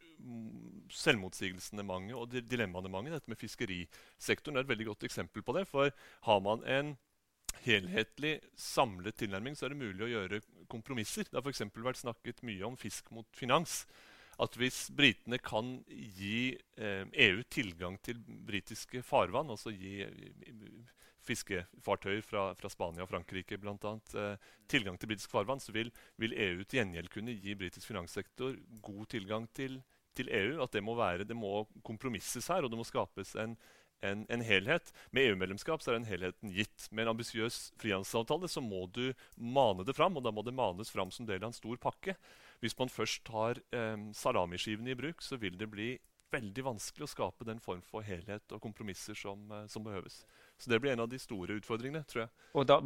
selvmotsigelsene mange og dilemmaene mange. Dette med fiskerisektoren er et veldig godt eksempel på det. For har man en helhetlig, samlet tilnærming, så er det mulig å gjøre kompromisser. Det har f.eks. vært snakket mye om fisk mot finans. At hvis britene kan gi eh, EU tilgang til britiske farvann, altså gi fiskefartøyer fra, fra, Spania og Frankrike annet, eh, tilgang til britisk farvann, så vil, vil, EU til gjengjeld kunne gi britisk finanssektor god tilgang til, til EU. At det må, være, det må kompromisses her, og det må skapes en, en, en helhet. Med EU-medlemskap er den helheten gitt. Med en ambisiøs frihandelsavtale så må du mane det fram, og da må det manes fram som del av en stor pakke. Hvis man først tar eh, salamiskivene i bruk, så vil det bli veldig vanskelig å skape den form for helhet og kompromisser som, eh, som behøves. Så det blir en av de store utfordringene, tror jeg. Da,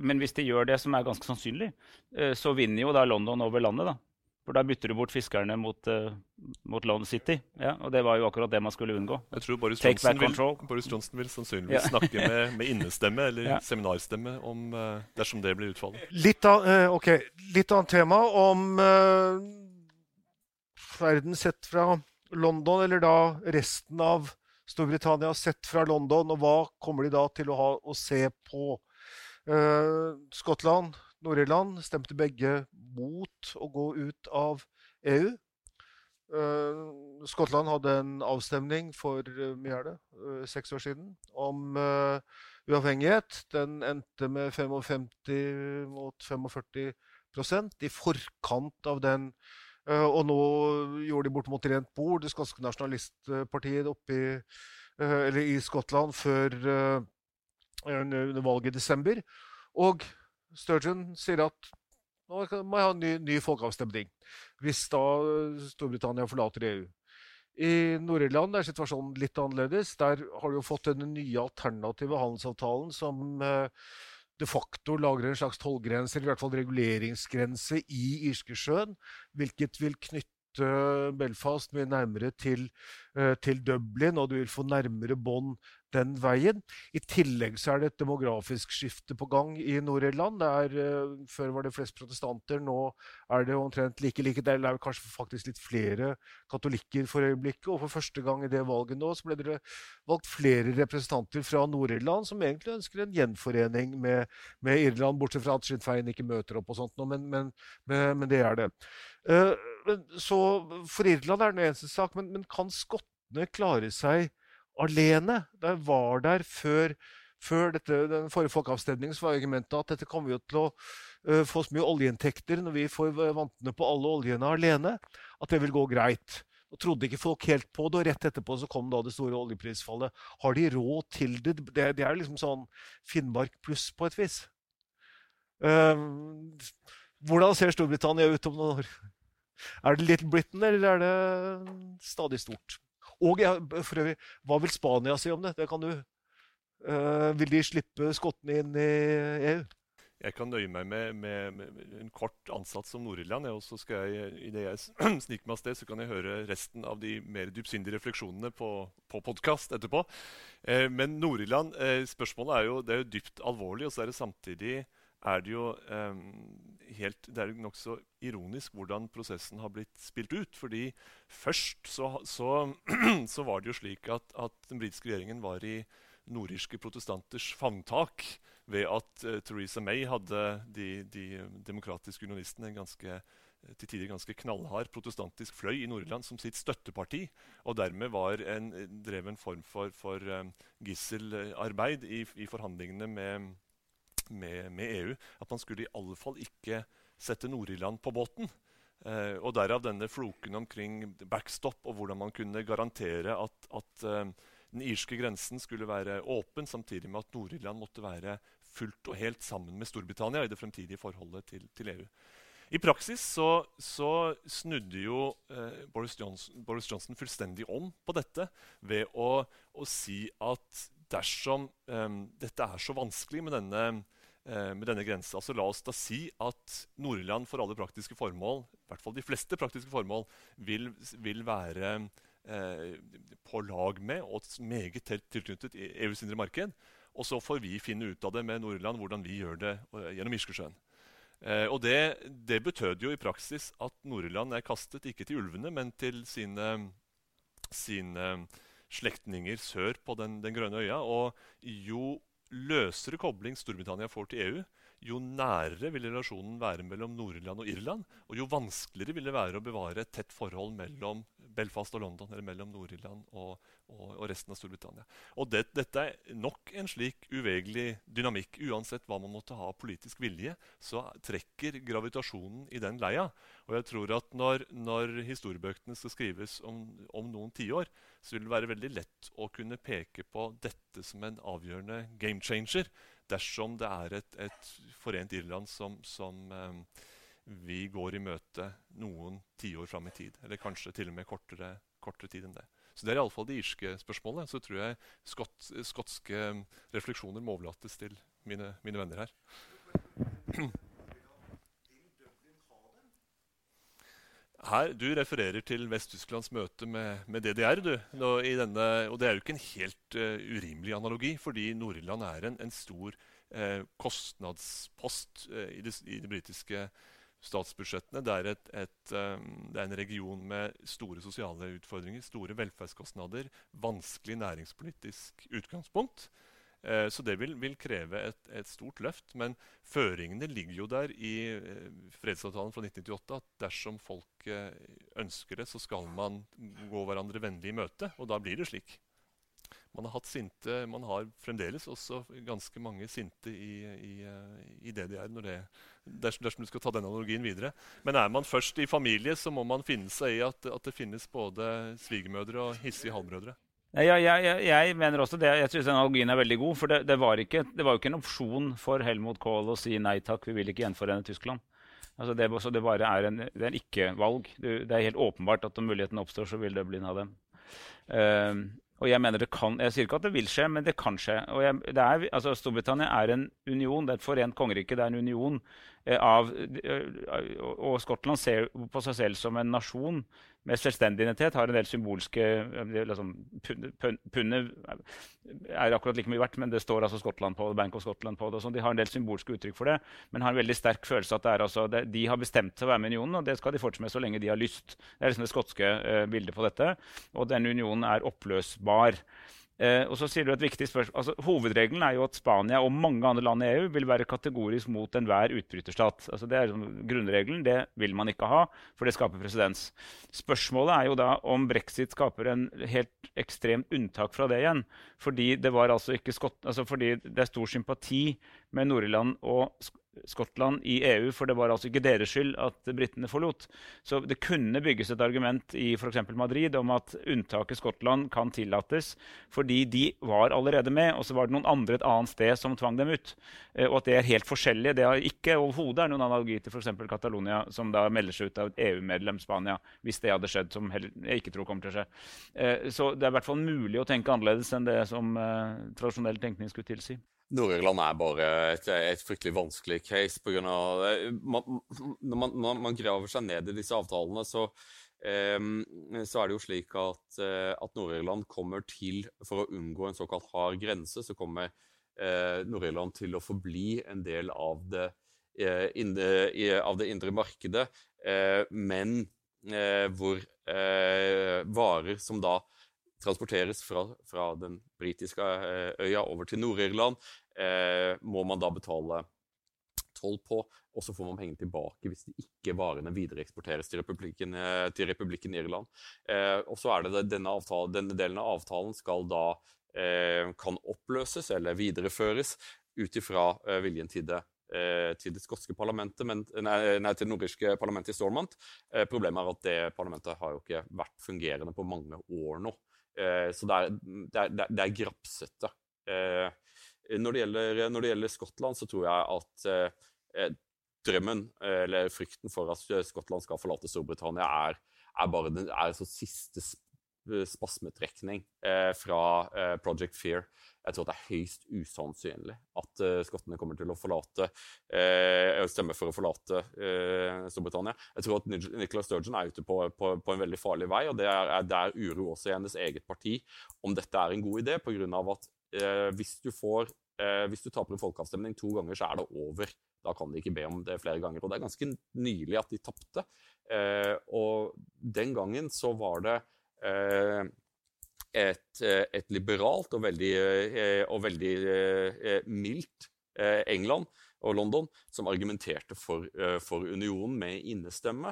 men hvis de gjør det, som er ganske sannsynlig, eh, så vinner jo da London over landet. da. For da bytter du bort fiskerne mot, uh, mot London City. Ja, og det var jo akkurat det man skulle unngå. Jeg tror Boris Johnson, vil, Boris Johnson vil, sannsynligvis ja. snakke med, med, innestemme <laughs> eller ja. seminarstemme om, uh, dersom det blir utfallet. Litt, av, uh, okay. Litt annet tema om verden sett fra London, eller da resten av Storbritannia sett fra London, og hva kommer de da til å ha å se på? Uh, Skottland, Nord-Irland stemte begge mot å gå ut av EU. Uh, Skottland hadde en avstemning for uh, mye er det, uh, seks år siden om uavhengighet. Den endte med 55 mot 45% i forkant av den. og nå gjorde de bortimot rent bord, det skotske nasjonalistpartiet oppi, eller i Skottland før valget i desember. Og Sturgeon sier at nå må jeg ha en ny, ny folkeavstemning hvis da Storbritannia forlater EU. I Nord-Irland er situasjonen litt annerledes. Der har de jo fått den nye alternative handelsavtalen som eh, de facto lager en slags tollgrense, eller i hvert fall reguleringsgrense, i Irskesjøen. Hvilket vil knytte Belfast mye nærmere til, eh, til Dublin, og du vil få nærmere bånd den veien. I tillegg så er det et demografisk skifte på gang i Nord-Irland. Uh, før var det flest protestanter, nå er det omtrent like like. Det er kanskje faktisk litt flere katolikker for øyeblikket. Og for første gang i det valget nå så ble det valgt flere representanter fra Nord-Irland som egentlig ønsker en gjenforening med, med, Irland, bortsett fra at Sinn Fein ikke møter opp og sånt, men, men, men, men det er det. Uh, så for Irland er det en eneste sak, men, kan skottene klare seg alene. De var der før, før dette, den forrige folkeavstemningen var argumentet at dette kommer jo til å uh, få så mye oljeinntekter når vi får vantene på alle oljene alene, at det vil gå greit. Og trodde ikke folk helt på det, og rett etterpå så kom da det store oljeprisfallet. Har de råd til det? Det, det er liksom sånn Finnmark pluss på et vis. Uh, hvordan ser Storbritannia ut om noen år? Er det Little Britain, eller er det stadig stort? Og for øvrig, hva vil Spania si om det? det kan du, uh, vil de slippe skottene inn i EU? Jeg kan nøye meg med, med, med en kort ansats som Nord-Irland. Og så skal jeg, idet jeg sniker meg av sted, så kan jeg høre resten av de mer dypsindige refleksjonene på, på podkast etterpå. Eh, men Nord-Irland, eh, spørsmålet er jo, det er jo dypt alvorlig, og så er det samtidig er det jo eh, helt, det er nokså ironisk hvordan prosessen har blitt spilt ut. fordi først så, så, <clears throat> så var det jo slik at, at, den britiske regjeringen var i nordirske protestanters favntak ved at uh, Theresa May hadde de, de demokratiske unionistene en ganske til tider ganske knallhard protestantisk fløy i Nord-Irland som sitt støtteparti, og dermed en, drev en form for, for um, gisselarbeid i, i forhandlingene med, med, med, EU at man skulle i alle fall ikke sette Nord-Irland på båten. Eh, og Derav denne floken omkring backstop og hvordan man kunne garantere at, at eh, den irske grensen skulle være åpen, samtidig med at Nord-Irland måtte være fullt og helt sammen med Storbritannia i det fremtidige forholdet til, til EU. I praksis så, så snudde jo eh, Boris, Johnson, Boris, Johnson, fullstendig om på dette ved å, å si at dersom eh, dette er så vanskelig med denne med denne grensa. Så la oss da si at Nord-Irland for alle praktiske formål, i hvert fall de fleste praktiske formål, vil, vil være eh, på lag med og meget tett tilknyttet EUs indre marked. Og så får vi finne ut av det med Nord-Irland hvordan vi gjør det uh, gjennom Irskesjøen. Eh, og det, det betød jo i praksis at Nord-Irland er kastet ikke til ulvene, men til sine, sine slektninger sør på den, den grønne øya. Og jo løsere kobling Storbritannia får til EU, jo nærere vil relasjonen være mellom Nord-Irland og Irland. Og jo vanskeligere vil det være å bevare et tett forhold mellom Belfast og London, eller mellom Nord-Irland og, og, og, resten av Storbritannia. Og det, Dette er nok en slik uvegelig dynamikk. Uansett hva man måtte ha av politisk vilje, så trekker gravitasjonen i den leia. Og jeg tror at når, når historiebøkene skal skrives om, om noen tiår, så vil det være veldig lett å kunne peke på dette som en avgjørende game changer dersom det er et, et forent Irland som, som eh, vi går i møte noen tiår fram i tid. Eller kanskje til og med kortere, kortere tid enn det. Så Det er iallfall det irske spørsmålet. Så tror jeg skot, skotske refleksjoner må overlates til mine, mine venner her. <clears throat> Her, Du refererer til Vest-Tysklands møte med, med, DDR. du. Denne, og Det er jo ikke en helt uh, urimelig analogi, fordi Nord-Irland er en, en stor uh, kostnadspost uh, i, de, i de, britiske statsbudsjettene. Det er, et, et, det er, en region med store sosiale utfordringer, store velferdskostnader, vanskelig næringspolitisk utgangspunkt. Eh, så det vil, vil kreve et, et, stort løft. Men føringene ligger jo der i eh, fredsavtalen fra 1998 at dersom folk eh, ønsker det, så skal man gå hverandre vennlig i møte. Og da blir det slik. Man har sinte, man har fremdeles også ganske mange sinte i, i, i DDR når det, dersom, dersom, du skal ta den analogien videre. Men er man først i familie, så må man finne seg i at, at det finnes både svigermødre og hissige halvbrødre. Jeg, jeg, jeg, mener også det. Jeg synes analogien er veldig god. For det, det, var ikke, det, var jo ikke en opsjon for Helmut Kohl å si nei takk, vi vil ikke gjenforene Tyskland. Altså det, så det bare er en, det ikke-valg. Det er helt åpenbart at om muligheten oppstår, så vil det bli en av dem. Uh, og jeg mener det kan, jeg sier ikke at det vil skje, men det kan skje. Og jeg, er, altså Storbritannia er en union, det er et forent kongerike. Det er en union eh, av eh, Og Skottland ser på seg selv som en nasjon med selvstendig identitet har en del symbolske liksom, Pundet er akkurat like mye verdt, men det står altså Skottland på Bank of Scotland på det. Sånn. De har en del symbolske uttrykk for det, men har en veldig sterk følelse at altså, det, de har bestemt seg å være med i unionen, og det skal de fortsette med så lenge de har lyst. Det er liksom det skotske uh, bildet på dette. Og denne unionen er oppløsbar. Eh, og så sier du et viktig spørsmål. Altså, hovedregelen er jo at Spania og mange andre land i EU vil være kategorisk mot enhver utbryterstat. Altså, det er liksom grunnregelen. Det vil man ikke ha, for det skaper presedens. Spørsmålet er jo da om brexit skaper en helt ekstremt unntak fra det igjen. Fordi det, var altså ikke skott, altså fordi det er stor sympati med Nord-Irland og Skottland i EU, for det var altså ikke deres skyld at britene forlot. Så det kunne bygges et argument i f.eks. Madrid om at unntaket Skottland kan tillates fordi de var allerede med, og så var det noen andre et annet sted som tvang dem ut. Eh, og at det er helt forskjellig. Det har ikke overhodet noen analogi til f.eks. Catalonia, som da melder seg ut av et EU-medlem Spania, hvis det hadde skjedd, som jeg ikke tror kommer til å skje. Eh, så det er i hvert fall mulig å tenke annerledes enn det som eh, tradisjonell tenkning skulle tilsi. Nord-Irland er bare et, et, fryktelig vanskelig case. På grunn av, man, når man, graver seg ned i disse avtalene, så, um, så er det jo slik at, uh, at Nord-Irland kommer til, for å unngå en såkalt hard grense, så kommer uh, Nord-Irland til å forbli en del av det, uh, indre, av det indre markedet, men hvor varer som da transporteres fra, fra den britiske eh, øya over til Nord-Irland, eh, må man da betale toll på, og så får man pengene tilbake hvis de ikke varene videreeksporteres til republikken, eh, til republikken Irland. Eh, og så er det denne, avtalen, denne, delen av avtalen skal da eh, kan oppløses eller videreføres ut ifra eh, viljen til det til det skotske parlamentet, men, nei, nei, til det nordiske parlamentet i Stormont. Eh, problemet er at det parlamentet har jo ikke vært fungerende på mange år nå. Eh, så det er, det er, det er grapsete. Eh, når, det gjelder, når, det gjelder, Skottland, så tror jeg at eh, drømmen, eller frykten for at Skottland skal forlate Storbritannia, er, er bare den er så siste spasmetrekning fra Project Fear. Jeg tror det er høyst usannsynlig at skottene kommer til å forlate stemme for å forlate Storbritannia. Jeg tror at Nicola Sturgeon er ute på, på, på, en veldig farlig vei, og det er, er der uro også i hennes eget parti om dette er en god idé, pga. at hvis du får hvis du taper en folkeavstemning to ganger, så er det over. Da kan de ikke be om det flere ganger. Og det er ganske nylig at de tapte. og den gangen så var det et, eh, et liberalt og veldig, eh, og veldig eh, mildt England og London som argumenterte for, for unionen med innestemme,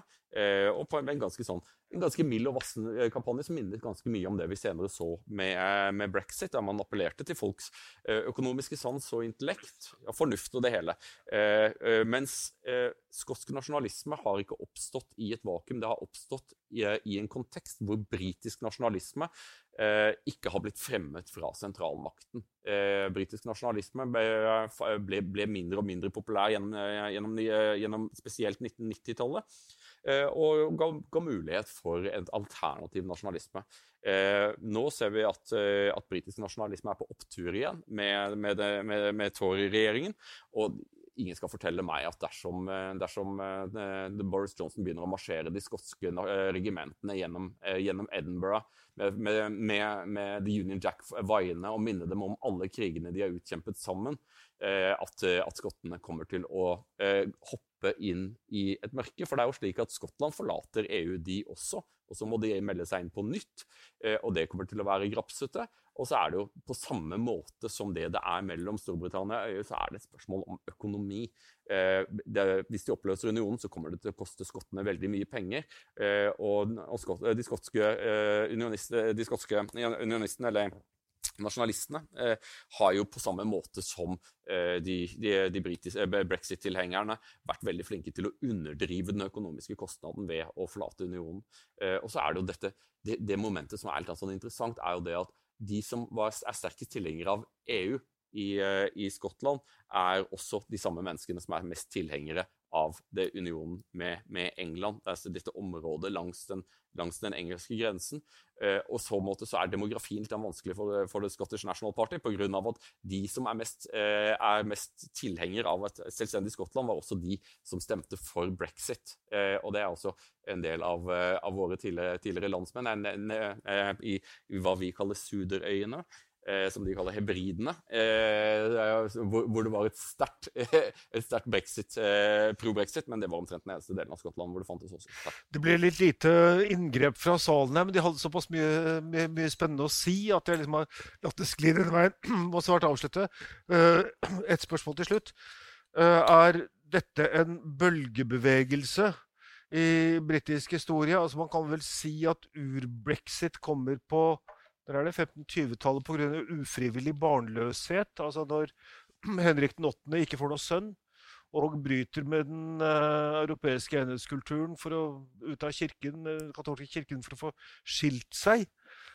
og på en ganske sånn en ganske mild og vassen eh, kampanje som minnet ganske mye om det vi senere så med, eh, med brexit, der man appellerte til folks eh, økonomiske sans og intellekt, ja, fornuft og det hele. Mens skotsk nasjonalisme har ikke oppstått i et vakuum. Det har oppstått i, i en kontekst hvor britisk nasjonalisme ikke har blitt fremmet fra sentralmakten. britisk nasjonalisme ble, ble, ble, mindre og mindre populær gjennom, gjennom, gjennom spesielt 1990-tallet. Eh, og ga, ga, mulighet for en alternativ nasjonalisme. Eh, nå ser vi at, eh, at britisk nasjonalisme er på opptur igjen med, med, med, med Tory-regjeringen. Og ingen skal fortelle meg at dersom, dersom Boris Johnson begynner å marsjere de skotske regimentene gjennom, gjennom Edinburgh med, med, med, The Union Jack-vaiene og minne dem om alle krigene de har utkjempet sammen, at, at skottene kommer til å hoppe hoppe inn i et mørke. For det er jo slik at Skottland forlater EU, de også. Og så må de melde seg inn på nytt, eh, og det kommer til å være grapsete. Og så er det jo på samme måte som det det er mellom Storbritannia og EU, så er det et spørsmål om økonomi. Eh, det, hvis de oppløser unionen, så kommer det til å koste skottene veldig mye penger. Eh, og, og skot, de skotske eh, unionistene, eller nasjonalistene, eh, har jo på samme måte som eh, de, de, de eh, brexit-tilhengerne vært veldig flinke til å underdrive den økonomiske kostnaden ved å forlate unionen. Eh, og så er det jo dette, det, det momentet som er litt sånn interessant, er jo det at de som var, er sterkest tilhengere av EU i, eh, i Skottland, er også de samme menneskene som er mest tilhengere av det unionen med, med England. Altså dette området langs den, langs den engelske grensen. Eh, og så måte så er demografien litt vanskelig for, for, The Scottish National Party, pga. at de som er mest, eh, mest tilhenger av et selvstendig Skottland, var også de som stemte for brexit. Eh, og det er også en del av, eh, av våre tidligere, tidligere landsmenn en, en, en, i, i hva vi kaller Suderøyene eh, som de kaller hebridene, eh, hvor, det var et sterkt, <laughs> sterkt brexit, eh, pro-brexit, men det var omtrent den eneste delen av Skottland hvor det fantes også. Takk. Det ble litt lite inngrep fra salen her, men de hadde såpass mye, mye, mye spennende å si at jeg liksom har latt det skli den veien. <clears throat> Må svart avslutte. Uh, et spørsmål til slutt. Er dette en bølgebevegelse? i britisk historie. Altså Man kan vel si at ur-brexit kommer på der er det 1520-tallet pga. ufrivillig barnløshet. Altså når <clears throat> Henrik 8. ikke får noen sønn og bryter med den uh, europeiske enhetskulturen for å ut av kirken, uh, katolske kirken for å få skilt seg.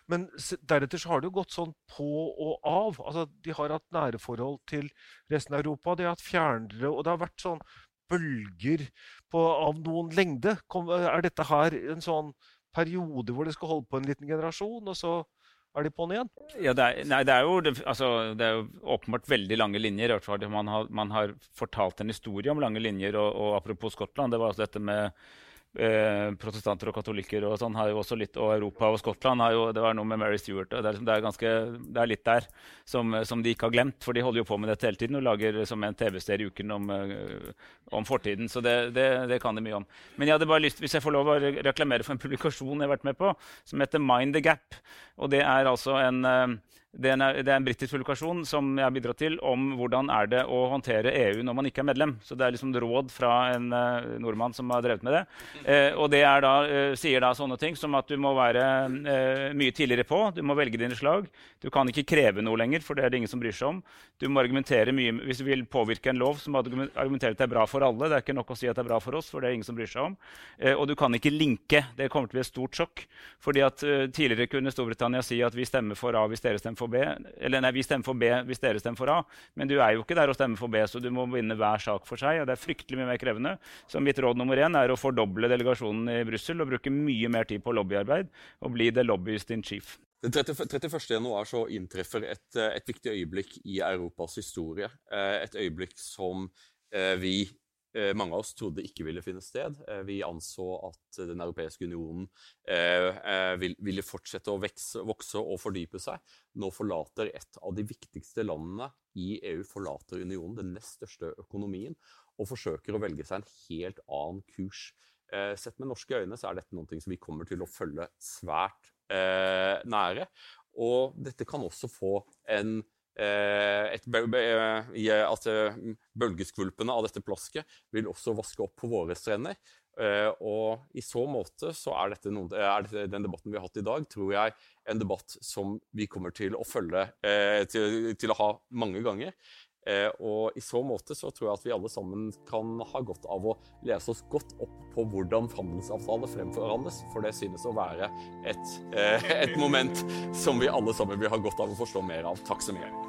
Men deretter så har det jo gått sånn på og av. Altså, De har hatt nære forhold til resten av Europa. De har hatt fjernere, og det har vært sånn bølger på, av noen lengde. Kom, er dette her en sånn periode hvor det skal holde på en liten generasjon, og så er de på'n igjen? Ja, det er, nei, det er, jo, altså, det er jo åpenbart veldig lange linjer. Man har, man har, fortalt en historie om lange linjer. Og, og apropos Skottland, det var altså dette med eh, protestanter og katolikker og sånn har jo også litt, og Europa og Skottland har jo, Det var noe med Mary Stuart. Det er, liksom, det er, ganske, det er litt der som, som, de ikke har glemt. For de holder jo på med dette hele tiden og lager som en TV-serie i uken om, uh, om, fortiden. Så det, det, kan de mye om. Men jeg hadde bare lyst, hvis jeg får lov å reklamere for en publikasjon jeg har vært med på, som heter Mind the Gap. Og det er altså en uh, det er, er en britisk publikasjon som jeg har bidratt til om hvordan er det å håndtere EU når man ikke er medlem. Så Det er liksom råd fra en uh, nordmann som har drevet med det. Uh, og det da, uh, sier da sånne ting som at du må være mye tidligere på. Du må velge dine slag. Du kan ikke kreve noe lenger, for det er det ingen som bryr seg om. Du må argumentere mye, Hvis du vil påvirke en lov, så må du at det er bra for alle. Det er ikke nok å si at det er bra for oss, for det er ingen som bryr seg om. og du kan ikke linke. Det kommer til å bli et stort sjokk. fordi at Tidligere kunne Storbritannia si at vi stemmer for A hvis dere stemmer for B. Eller nei, vi stemmer for B hvis dere stemmer for A. Men du er jo ikke der og stemmer for B, så du må vinne hver sak for seg. og Det er fryktelig mye mer krevende. Så mitt råd nummer én er å fordoble delegasjonen i Brussel og bruke mye mer tid på lobbyarbeid og bli the lobbyist in chief. Den 31. januar så inntreffer et, et viktig øyeblikk i Europas historie. Eh, et øyeblikk som eh, vi Eh, mange av oss trodde ikke ville finne sted. Eh, vi anså at Den europeiske unionen eh, ville fortsette å vokse og fordype seg. Nå forlater et av de viktigste landene i EU forlater unionen, den nest største økonomien, og forsøker å velge seg en helt annen kurs. Sett med norske øyne så er dette noe vi kommer til å følge svært nære. Og dette kan også få en Eh, et, eh, at eh, bølgeskvulpene av dette plasket vil også vaske opp på våre strender. og i så måte så er, dette noen, er den debatten vi har hatt i dag, tror jeg en debatt som vi kommer til å følge til, til å ha mange ganger. Eh, og i så måte så tror jeg at vi alle sammen kan ha godt av å lese oss godt opp på hvordan handelsavtaler fremforhandles, for det synes å være et, eh, et moment som vi alle sammen vil ha godt av å forstå mer av. Takk så mye.